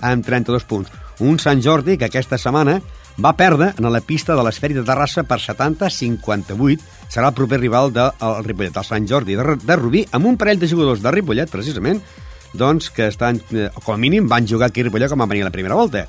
amb 32 punts. Un Sant Jordi que aquesta setmana va perdre en la pista de l'Esferi de Terrassa per 70-58. Serà el proper rival del de, Ripollet, el Sant Jordi de, Rubí, amb un parell de jugadors de Ripollet, precisament, doncs, que estan, eh, com a mínim van jugar aquí a Ripollet com van venir la primera volta.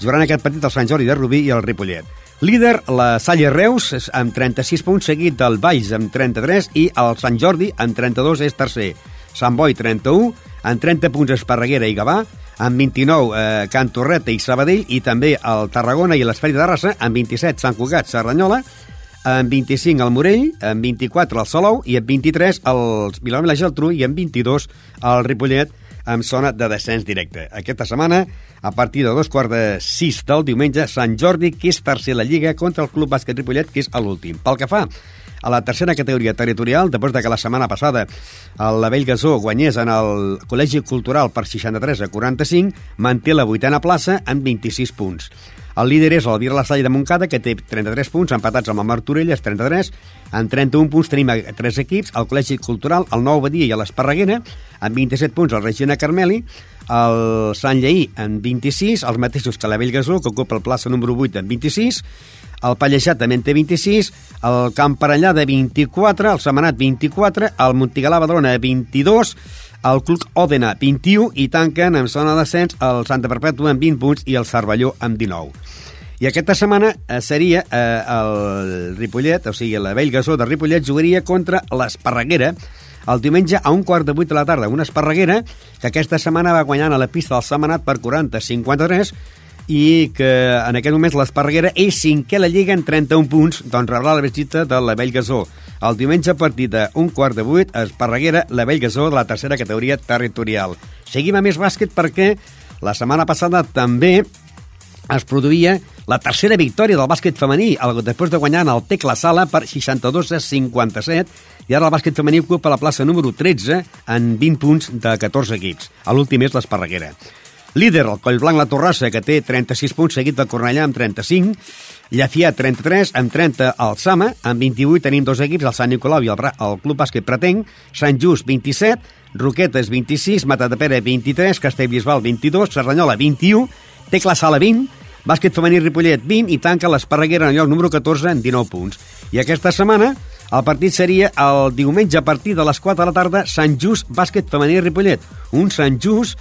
Jugaran aquest partit el Sant Jordi de Rubí i el Ripollet. Líder, la Salle Reus, amb 36 punts, seguit del Valls amb 33 i el Sant Jordi amb 32 és tercer. Sant Boi 31, amb 30 punts Esparreguera i Gavà, amb 29 eh, Can Torreta i Sabadell i també el Tarragona i l'Esperit de Raça amb 27 Sant Cugat, Serranyola, amb 25 el Morell, amb 24 el Salou i amb 23 el Vilanova i la Geltrú i amb 22 el Ripollet amb zona de descens directe. Aquesta setmana, a partir de dos quarts de sis del diumenge, Sant Jordi, que és tercer la Lliga, contra el Club Bàsquet Ripollet, que és l'últim. Pel que fa a la tercera categoria territorial, després de que la setmana passada el Vell Gasó guanyés en el Col·legi Cultural per 63 a 45, manté la vuitena plaça amb 26 punts. El líder és el Vir La Salle de Montcada, que té 33 punts, empatats amb el Martorelles, 33. En 31 punts tenim tres equips, el Col·legi Cultural, el Nou Badia i l'Esparreguera, amb 27 punts el Regina Carmeli, el Sant Lleí en 26, els mateixos que la Bellgasó, que ocupa el plaça número 8 en 26, el Pallejat també en té 26, el Camp Parellà de 24, el Semanat 24, el Montigalà Badrona 22, el Club Òdena 21 i tanquen en zona d'ascens el Santa Perpètua amb 20 punts i el Cervelló amb 19. I aquesta setmana eh, seria eh, el Ripollet, o sigui, la Vell Gasó de Ripollet jugaria contra l'Esparreguera el diumenge a un quart de vuit de la tarda. Una Esparreguera que aquesta setmana va guanyant a la pista del Semanat per 40-53 i que en aquest moment l'Esparreguera és cinquè a la Lliga en 31 punts, doncs rebrà la visita de la Vell Gasó. El diumenge a partir de un quart de vuit, Esparreguera, la Vell Gasó de la tercera categoria territorial. Seguim a més bàsquet perquè la setmana passada també es produïa la tercera victòria del bàsquet femení, després de guanyar en el Tec La Sala per 62 a 57, i ara el bàsquet femení ocupa la plaça número 13 en 20 punts de 14 equips. L'últim és l'Esparreguera. Líder, el Collblanc La Torrassa, que té 36 punts, seguit del Cornellà amb 35, Llafià 33, amb 30 el Sama, amb 28 tenim dos equips, el Sant Nicolau i el, el Club Bàsquet Pretenc, Sant Just 27, Roquetes 26, Matadepera 23, Castellbisbal 22, Serranyola 21, Tecla Sala 20, Bàsquet femení Ripollet 20 i tanca l'Esparreguera en el lloc número 14 en 19 punts. I aquesta setmana el partit seria el diumenge a partir de les 4 de la tarda Sant Just Bàsquet femení Ripollet. Un Sant Just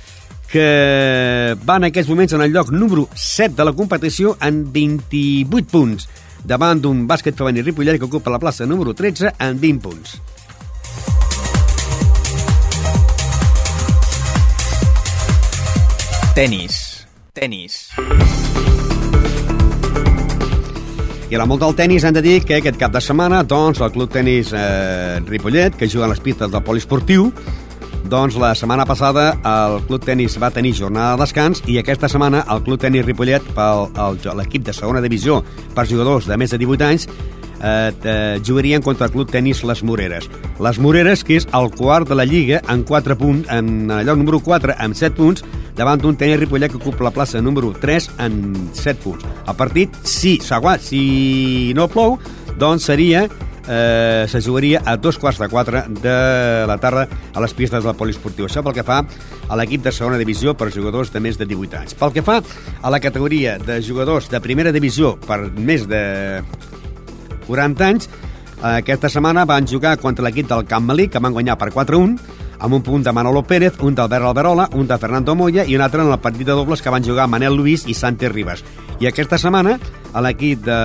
que va en aquests moments en el lloc número 7 de la competició en 28 punts, davant d'un bàsquet femení Ripollet que ocupa la plaça número 13 en 20 punts. Tenis. Tenis. I a la molt del tennis hem de dir que aquest cap de setmana doncs, el Club Tenis eh, Ripollet, que juga a les pistes del poliesportiu, doncs la setmana passada el Club Tenis va tenir jornada de descans i aquesta setmana el Club Tenis Ripollet, pel l'equip de segona divisió per jugadors de més de 18 anys, eh, eh, jugarien contra el Club Tenis Les Moreres. Les Moreres, que és el quart de la Lliga en 4 punts, en el lloc número 4 amb 7 punts, davant d'un tenis Ripollet que ocupa la plaça número 3 en 7 punts. El partit, si, si no plou, doncs seria eh, se jugaria a dos quarts de quatre de la tarda a les pistes del poliesportiu. Això pel que fa a l'equip de segona divisió per jugadors de més de 18 anys. Pel que fa a la categoria de jugadors de primera divisió per més de 40 anys, aquesta setmana van jugar contra l'equip del Camp Malí, que van guanyar per 4-1, amb un punt de Manolo Pérez, un d'Albert Alberola, un de Fernando Moya i un altre en el partit de dobles que van jugar Manel Luis i Santi Ribas. I aquesta setmana a l'equip de,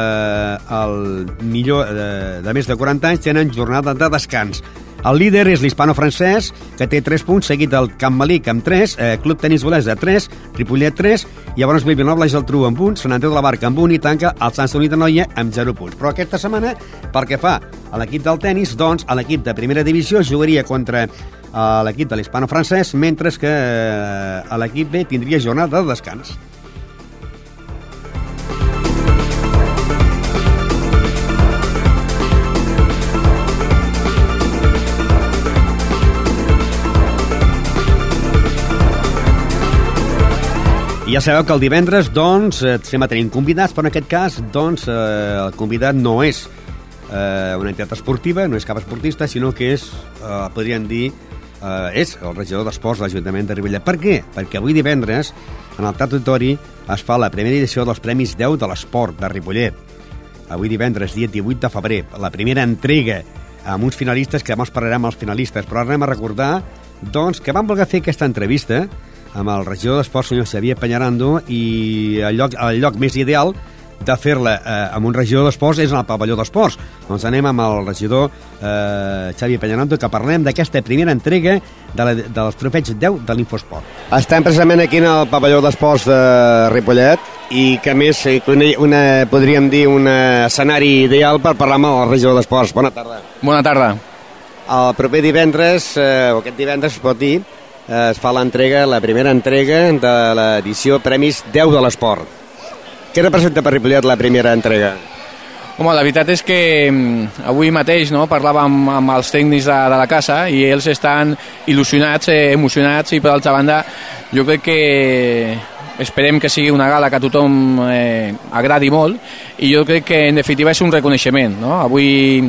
el millor de, de més de 40 anys tenen jornada de descans. El líder és l'hispano-francès, que té 3 punts, seguit del Camp Malic amb 3, eh, Club Tenis Bolesa 3, Ripollet 3, i llavors Vilanova és el Tru amb 1, Sant Andreu de la Barca amb 1 i tanca el Sant Sonit de Noia amb 0 punts. Però aquesta setmana, pel que fa a l'equip del tennis, doncs a l'equip de primera divisió jugaria contra a l'equip de l'hispano-francès, mentre que eh, a l'equip B tindria jornada de descans. I ja sabeu que el divendres, doncs, eh, sempre tenim convidats, però en aquest cas, doncs, eh, el convidat no és eh, una entitat esportiva, no és cap esportista, sinó que és, eh, podríem dir, eh, és el regidor d'Esports de l'Ajuntament de Ribella. Per què? Perquè avui divendres, en el Teatre Auditori, es fa la primera edició dels Premis 10 de l'Esport de Ripollet. Avui divendres, dia 18 de febrer, la primera entrega amb uns finalistes, que demà us parlarem els finalistes, però anem a recordar doncs, que vam voler fer aquesta entrevista amb el regidor d'Esports, senyor Xavier Peñarando, i el lloc, el lloc més ideal de fer-la eh, amb un regidor d'esports és en el pavelló d'esports. Doncs anem amb el regidor eh, Xavi Peñarando que parlem d'aquesta primera entrega de la, dels trofeig 10 de l'Infosport. Estem precisament aquí en el pavelló d'esports de Ripollet i que més eh, una, una, podríem dir un escenari ideal per parlar amb el regidor d'esports. Bona tarda. Bona tarda. El proper divendres, eh, o aquest divendres es pot dir, es fa l'entrega, la primera entrega de l'edició Premis 10 de l'Esport. Què representa per Ripollet la primera entrega? Home, la veritat és que mm, avui mateix no, parlàvem amb els tècnics de, de la casa i ells estan il·lusionats, eh, emocionats i per altra banda jo crec que esperem que sigui una gala que a tothom eh, agradi molt i jo crec que en definitiva és un reconeixement. No? Avui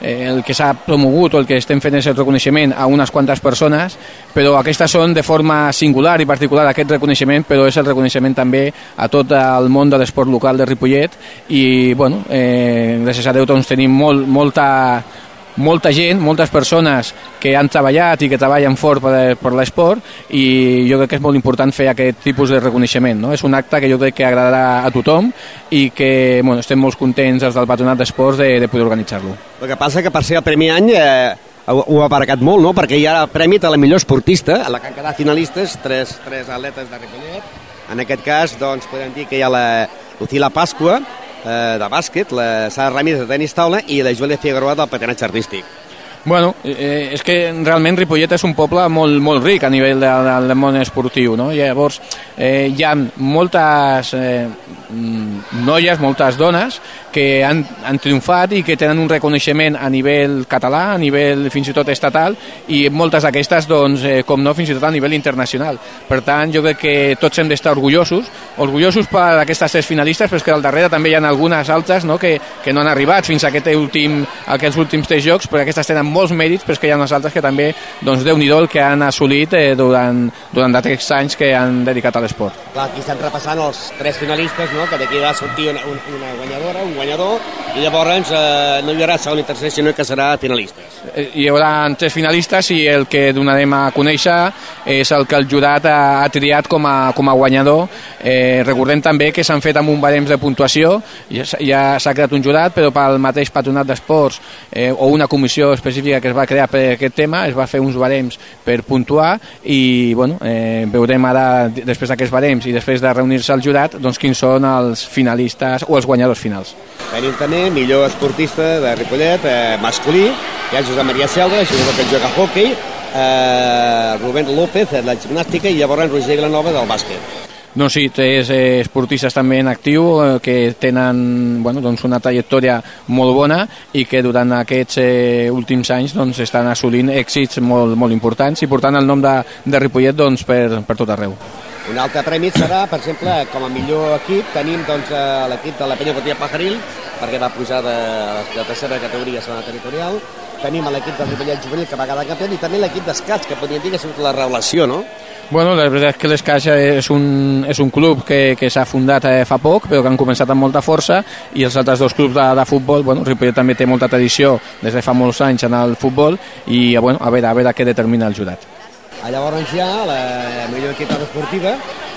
eh, el que s'ha promogut o el que estem fent és el reconeixement a unes quantes persones, però aquestes són de forma singular i particular aquest reconeixement, però és el reconeixement també a tot el món de l'esport local de Ripollet i bueno, eh, gràcies a Déu doncs, tenim molt, molta molta gent, moltes persones que han treballat i que treballen fort per, per l'esport i jo crec que és molt important fer aquest tipus de reconeixement. No? És un acte que jo crec que agradarà a tothom i que bueno, estem molt contents els del Patronat d'Esports de, de poder organitzar-lo. El que passa que per ser el Premi Any eh, ho ha aparcat molt, no? perquè hi ha premi a la millor esportista, a la que han quedat finalistes, tres, tres atletes de Ripollet. En aquest cas, doncs, podem dir que hi ha la Lucila Pasqua, eh, de bàsquet, la Sara Ramírez de tenis taula i la Júlia Figueroa del patinatge artístic. Bueno, eh, és que realment Ripollet és un poble molt, molt ric a nivell de, de, del món esportiu, no? I llavors eh, hi ha moltes eh, noies, moltes dones que han, han triomfat i que tenen un reconeixement a nivell català, a nivell fins i tot estatal, i moltes d'aquestes, doncs, eh, com no, fins i tot a nivell internacional. Per tant, jo crec que tots hem d'estar orgullosos, orgullosos per aquestes tres finalistes, però és que al darrere també hi ha algunes altres no? Que, que no han arribat fins a aquest últim, a aquests últims tres jocs, però aquestes tenen molts mèrits, però és que hi ha unes altres que també, doncs, déu nhi que han assolit eh, durant, durant aquests anys que han dedicat a l'esport. Clar, aquí estan repassant els tres finalistes, no? que d'aquí va sortir una, una guanyadora, un guanyador, i llavors eh, no hi haurà segon i tercer, sinó que serà finalistes. Hi haurà tres finalistes i el que donarem a conèixer és el que el jurat ha, ha triat com a, com a guanyador. Eh, recordem també que s'han fet amb un barems de puntuació, ja, ja s'ha creat un jurat, però pel mateix patronat d'esports eh, o una comissió específica que es va crear per aquest tema, es va fer uns barems per puntuar i bueno, eh, veurem ara, després d'aquests barems i després de reunir-se al jurat, doncs quins són els finalistes o els guanyadors finals. Tenim també millor esportista de Ripollet, eh, masculí, que és Josep Maria Selva, jugador que juga a hockey, eh, Rubén López, de la gimnàstica, i llavors Roger Vilanova del bàsquet. No, sí, tres eh, esportistes també en actiu eh, que tenen bueno, doncs una trajectòria molt bona i que durant aquests eh, últims anys doncs, estan assolint èxits molt, molt importants i portant el nom de, de Ripollet doncs, per, per tot arreu. Un altre premi serà, per exemple, com a millor equip, tenim doncs, eh, l'equip de la Penya Botilla Pajaril, perquè va pujar de, de tercera categoria a segona territorial. Tenim l'equip del Ripollet Juvenil, que va quedar campió, i també l'equip d'escaig, que podríem dir que ha sigut la revelació, no? Bueno, la veritat és que l'Escaix és un, és un club que, que s'ha fundat eh, fa poc, però que han començat amb molta força, i els altres dos clubs de, de futbol, bueno, Ripollet també té molta tradició des de fa molts anys en el futbol, i bueno, a veure, a veure què determina el jurat. Ah, Llavors ja, la millor equitat esportiva,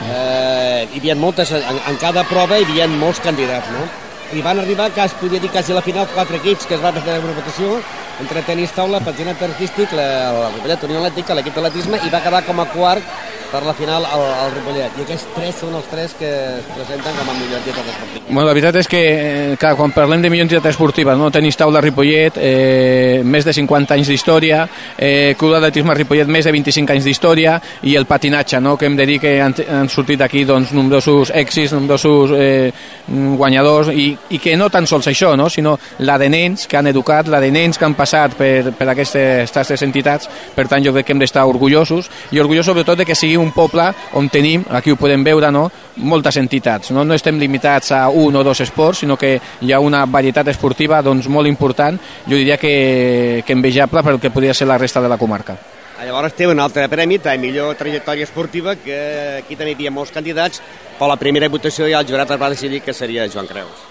eh, hi havia moltes, en, en cada prova hi havia molts candidats, no? I van arribar, que es podia dir quasi a la final, quatre equips que es van fer una votació. Entre tenis taula, patinat artístic, la, la Ripollet Unió Atlètica, l'equip d'atletisme, i va quedar com a quart per la final al, al Ripollet. I aquests tres són els tres que es presenten com a millor entitat esportiva. Bueno, la veritat és que, eh, clar, quan parlem de millor entitat esportiva, no? tenis taula Ripollet, eh, més de 50 anys d'història, eh, Club d'Atletisme Ripollet, més de 25 anys d'història, i el patinatge, no? que hem de dir que han, han sortit aquí doncs, nombrosos èxits, nombrosos eh, guanyadors, i, i que no tan sols això, no? sinó la de nens que han educat, la de nens que han passat per, per aquestes tres entitats, per tant jo crec que hem d'estar orgullosos, i orgullosos sobretot de que sigui un poble on tenim, aquí ho podem veure, no? moltes entitats. No? no estem limitats a un o dos esports, sinó que hi ha una varietat esportiva doncs, molt important, jo diria que, que envejable pel que podria ser la resta de la comarca. Ah, Llavors té un altre premi de millor trajectòria esportiva, que aquí també hi havia molts candidats, però la primera votació ja el jurat es va decidir que seria Joan Creus.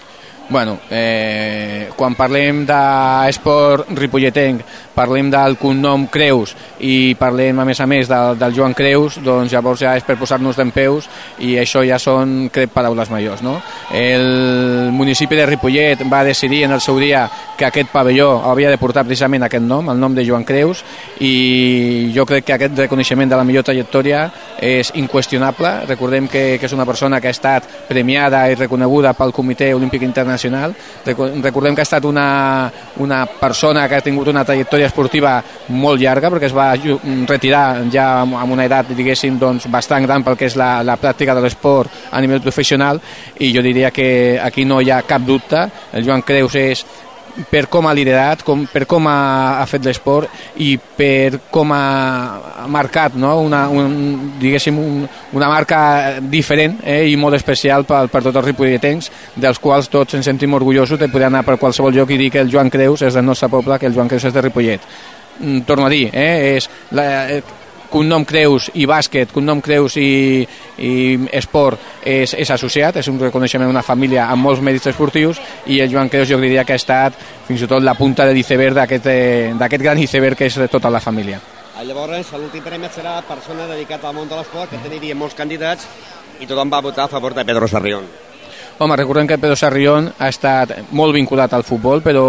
Bueno, eh, quan parlem d'esport ripolletenc, parlem del cognom Creus i parlem a més a més del, del Joan Creus, doncs llavors ja és per posar-nos d'en peus i això ja són, crec, paraules majors. No? El municipi de Ripollet va decidir en el seu dia que aquest pavelló havia de portar precisament aquest nom, el nom de Joan Creus, i jo crec que aquest reconeixement de la millor trajectòria és inqüestionable. Recordem que, que és una persona que ha estat premiada i reconeguda pel Comitè Olímpic Internacional internacional. Recordem que ha estat una, una persona que ha tingut una trajectòria esportiva molt llarga, perquè es va retirar ja amb una edat, diguéssim, doncs, bastant gran pel que és la, la pràctica de l'esport a nivell professional, i jo diria que aquí no hi ha cap dubte. El Joan Creus és per com ha liderat, com, per com ha, ha fet l'esport i per com ha marcat no? una, un, diguéssim, un, una marca diferent eh? i molt especial per, per tots els ripolletens, dels quals tots ens sentim orgullosos de poder anar per qualsevol lloc i dir que el Joan Creus és del nostre poble, que el Joan Creus és de Ripollet. Mm, torno a dir, eh? és la, eh, cognom Creus i bàsquet, cognom Creus i, i esport és, és associat, és un reconeixement d'una família amb molts mèrits esportius i el Joan Creus jo diria que ha estat fins i tot la punta de l'iceberg eh, d'aquest gran iceberg que és tota la família. Llavors, l'últim premi serà persona dedicat al món de l'esport, que tenia molts candidats i tothom va votar a favor de Pedro Sarrión. Home, recordem que Pedro Sarrión ha estat molt vinculat al futbol, però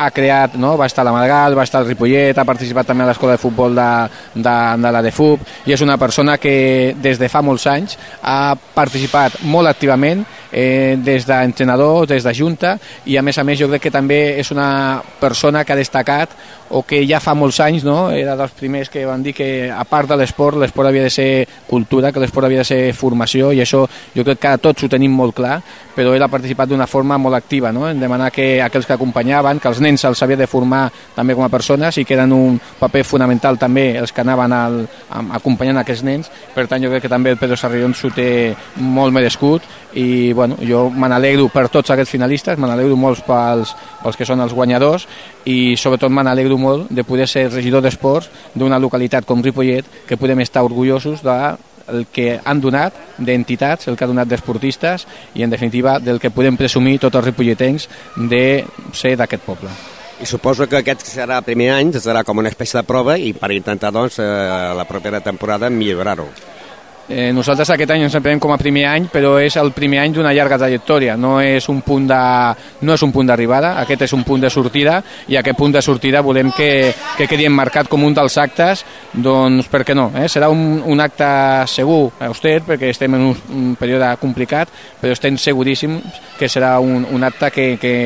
ha creat, no? va estar a la Margal, va estar al Ripollet, ha participat també a l'escola de futbol de, de, de la de FUB, i és una persona que des de fa molts anys ha participat molt activament eh, des d'entrenador, des de junta, i a més a més jo crec que també és una persona que ha destacat o que ja fa molts anys no? era dels primers que van dir que a part de l'esport, l'esport havia de ser cultura, que l'esport havia de ser formació i això jo crec que tots ho tenim molt clar, però ell ha participat d'una forma molt activa, no? en demanar que aquells que acompanyaven, que els nens se'ls havia de formar també com a persones i que eren un paper fonamental també els que anaven al, acompanyant aquests nens, per tant jo crec que també el Pedro Sarrión s'ho té molt merescut i bueno, jo me n'alegro per tots aquests finalistes, me n'alegro molts pels, pels que són els guanyadors i sobretot me n'alegro molt de poder ser regidor d'esports d'una localitat com Ripollet que podem estar orgullosos de el que han donat d'entitats, el que ha donat d'esportistes i en definitiva del que podem presumir tots els ripolletens de ser d'aquest poble. I suposo que aquest serà el primer any, serà com una espècie de prova i per intentar doncs, eh, la propera temporada millorar-ho. Eh, nosaltres aquest any ens emprenem com a primer any, però és el primer any d'una llarga trajectòria, no és un punt de, no és un punt d'arribada, aquest és un punt de sortida i aquest punt de sortida volem que, que quedi emmarcat com un dels actes, doncs per què no? Eh? Serà un, un acte segur, auster, perquè estem en un, un període complicat, però estem seguríssims que serà un, un acte que, que,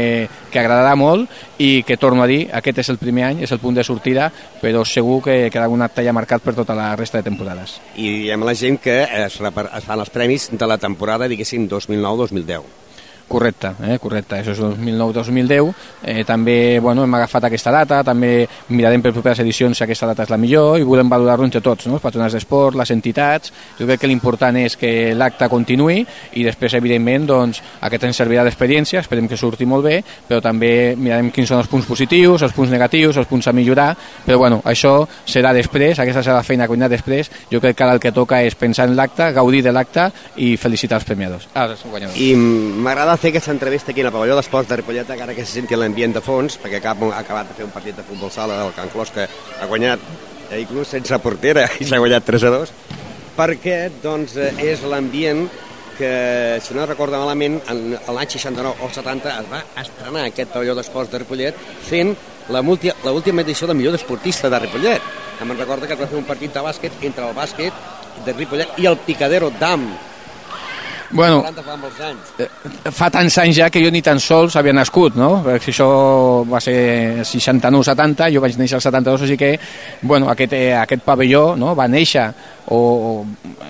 que agradarà molt i que, torno a dir, aquest és el primer any, és el punt de sortida, però segur que quedarà un acte ja marcat per tota la resta de temporades. I amb la gent que es, es fan els premis de la temporada, diguéssim, 2009-2010. Correcte, eh, correcte, això és 2009-2010. Eh, també bueno, hem agafat aquesta data, també mirarem per properes edicions si aquesta data és la millor i volem valorar-ho entre tots, no? els patronats d'esport, les entitats. Jo crec que l'important és que l'acte continuï i després, evidentment, doncs, aquest ens servirà d'experiència, esperem que surti molt bé, però també mirarem quins són els punts positius, els punts negatius, els punts a millorar, però bueno, això serà després, aquesta serà la feina que vindrà després. Jo crec que ara el que toca és pensar en l'acte, gaudir de l'acte i felicitar els premiadors. Ah, I m'agrada fer aquesta entrevista aquí en el pavelló d'esports de Ripollet, encara que se senti l'ambient de fons, perquè ha acabat de fer un partit de futbol sala del Can Clos que ha guanyat eh, inclús sense portera i s'ha guanyat 3 a 2, perquè doncs, eh, és l'ambient que, si no recordo malament, en l'any 69 o 70 es va estrenar aquest pavelló d'esports de Ripollet fent l'última edició del millor esportista de Ripollet. Me'n recorda que es va fer un partit de bàsquet entre el bàsquet de Ripollet i el Picadero d'Am, Bueno, eh, fa tants anys ja que jo ni tan sols havia nascut, no? Perquè si això va ser 69-70, jo vaig néixer al 72, així que, bueno, aquest, eh, aquest pavelló no? va néixer o,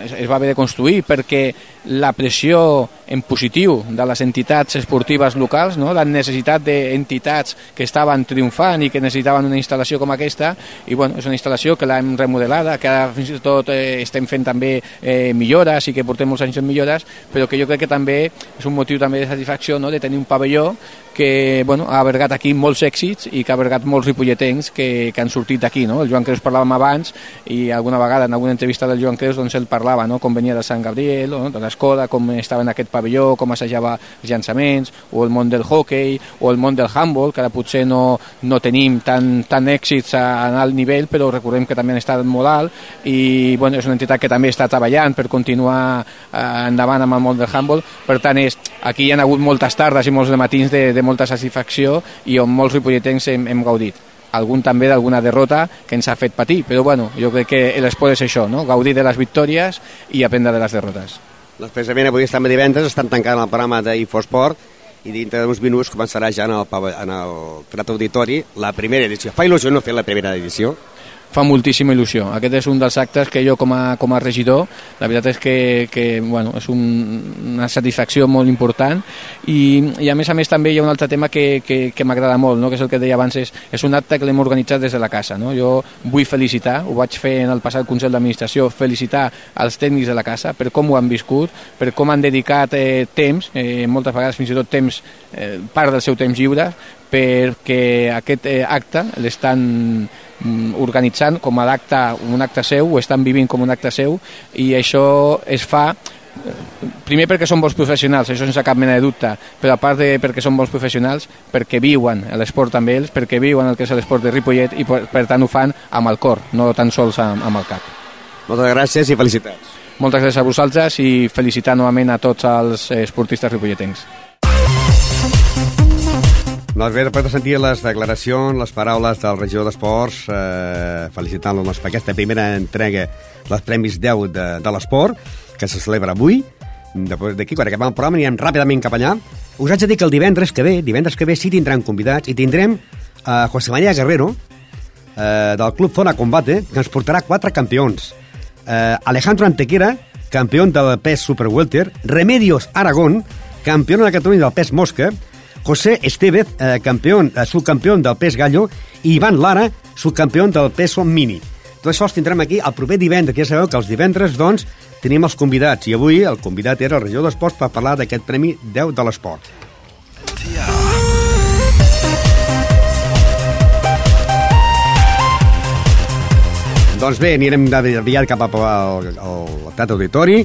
es va haver de construir perquè la pressió en positiu de les entitats esportives locals, no? la necessitat d'entitats que estaven triomfant i que necessitaven una instal·lació com aquesta, i bueno, és una instal·lació que l'hem remodelada, que ara fins i tot eh, estem fent també eh, millores i que portem molts anys en millores, però que jo crec que també és un motiu també de satisfacció no? de tenir un pavelló que bueno, ha albergat aquí molts èxits i que ha albergat molts ripolletens que, que han sortit d'aquí. No? El Joan Creus parlàvem abans i alguna vegada en alguna entrevista del Joan Creus doncs ell parlava no? com venia de Sant Gabriel, no? de l'escola, com estava en aquest pavelló, com assajava els llançaments, o el món del hockey, o el món del handball, que ara potser no, no tenim tan, tan èxits a, a alt nivell, però recordem que també han estat molt alt i bueno, és una entitat que també està treballant per continuar eh, endavant amb el món del handball. Per tant, és, aquí hi ha hagut moltes tardes i molts matins de, de molta satisfacció i on molts ripolletens hem, hem gaudit algun també d'alguna derrota que ens ha fet patir, però bueno, jo crec que l'esport és això, no? gaudir de les victòries i aprendre de les derrotes. Doncs precisament avui estem divendres, estan tancant el programa d'Infosport i dintre d'uns minuts començarà ja en el, en el Prat Auditori la primera edició. Fa il·lusió no fer la primera edició? Fa moltíssima il·lusió. Aquest és un dels actes que jo com a, com a regidor, la veritat és que, que bueno, és un, una satisfacció molt important i, i a més a més també hi ha un altre tema que, que, que m'agrada molt, no? que és el que deia abans, és, és un acte que l'hem organitzat des de la casa. No? Jo vull felicitar, ho vaig fer en el passat Consell d'Administració, felicitar als tècnics de la casa per com ho han viscut, per com han dedicat eh, temps, eh, moltes vegades fins i tot temps, eh, part del seu temps lliure, perquè aquest eh, acte l'estan organitzant com a acte, un acte seu, ho estan vivint com un acte seu i això es fa eh, primer perquè són bons professionals, això sense cap mena de dubte, però a part de perquè són bons professionals, perquè viuen l'esport amb ells, perquè viuen el que és l'esport de Ripollet i per, per tant ho fan amb el cor, no tan sols amb, amb el cap. Moltes gràcies i felicitats. Moltes gràcies a vosaltres i felicitar novament a tots els esportistes ripolletens. Doncs bé, després de sentir les declaracions, les paraules del regidor d'Esports, eh, felicitant-lo doncs, per aquesta primera entrega dels Premis 10 de, de l'esport, que se celebra avui. D'aquí, quan acabem el programa, anirem ràpidament cap allà. Us haig de dir que el divendres que ve, divendres que ve sí tindran convidats i tindrem a José María Guerrero, eh, del Club Zona Combate, que ens portarà quatre campions. Eh, Alejandro Antequera, campió del pes Super Welter, Remedios Aragón, campió de Catalunya del pes Mosca, José Estevez, eh, campeón, eh, subcampeón del pes gallo, i Ivan Lara, subcampió del peso mini. Tot això els tindrem aquí el proper divendres, ja sabeu que els divendres, doncs, tenim els convidats, i avui el convidat era el regidor d'Esports per parlar d'aquest Premi 10 de l'Esport. Doncs bé, anirem aviat cap al, al, al Teatre Auditori,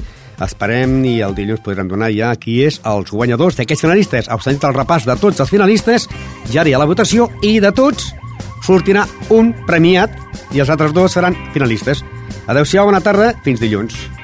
esperem i el dilluns podrem donar ja qui és els guanyadors d'aquests finalistes. Heu sentit el repàs de tots els finalistes, ja hi ha la votació i de tots sortirà un premiat i els altres dos seran finalistes. Adéu-siau, bona tarda, fins dilluns.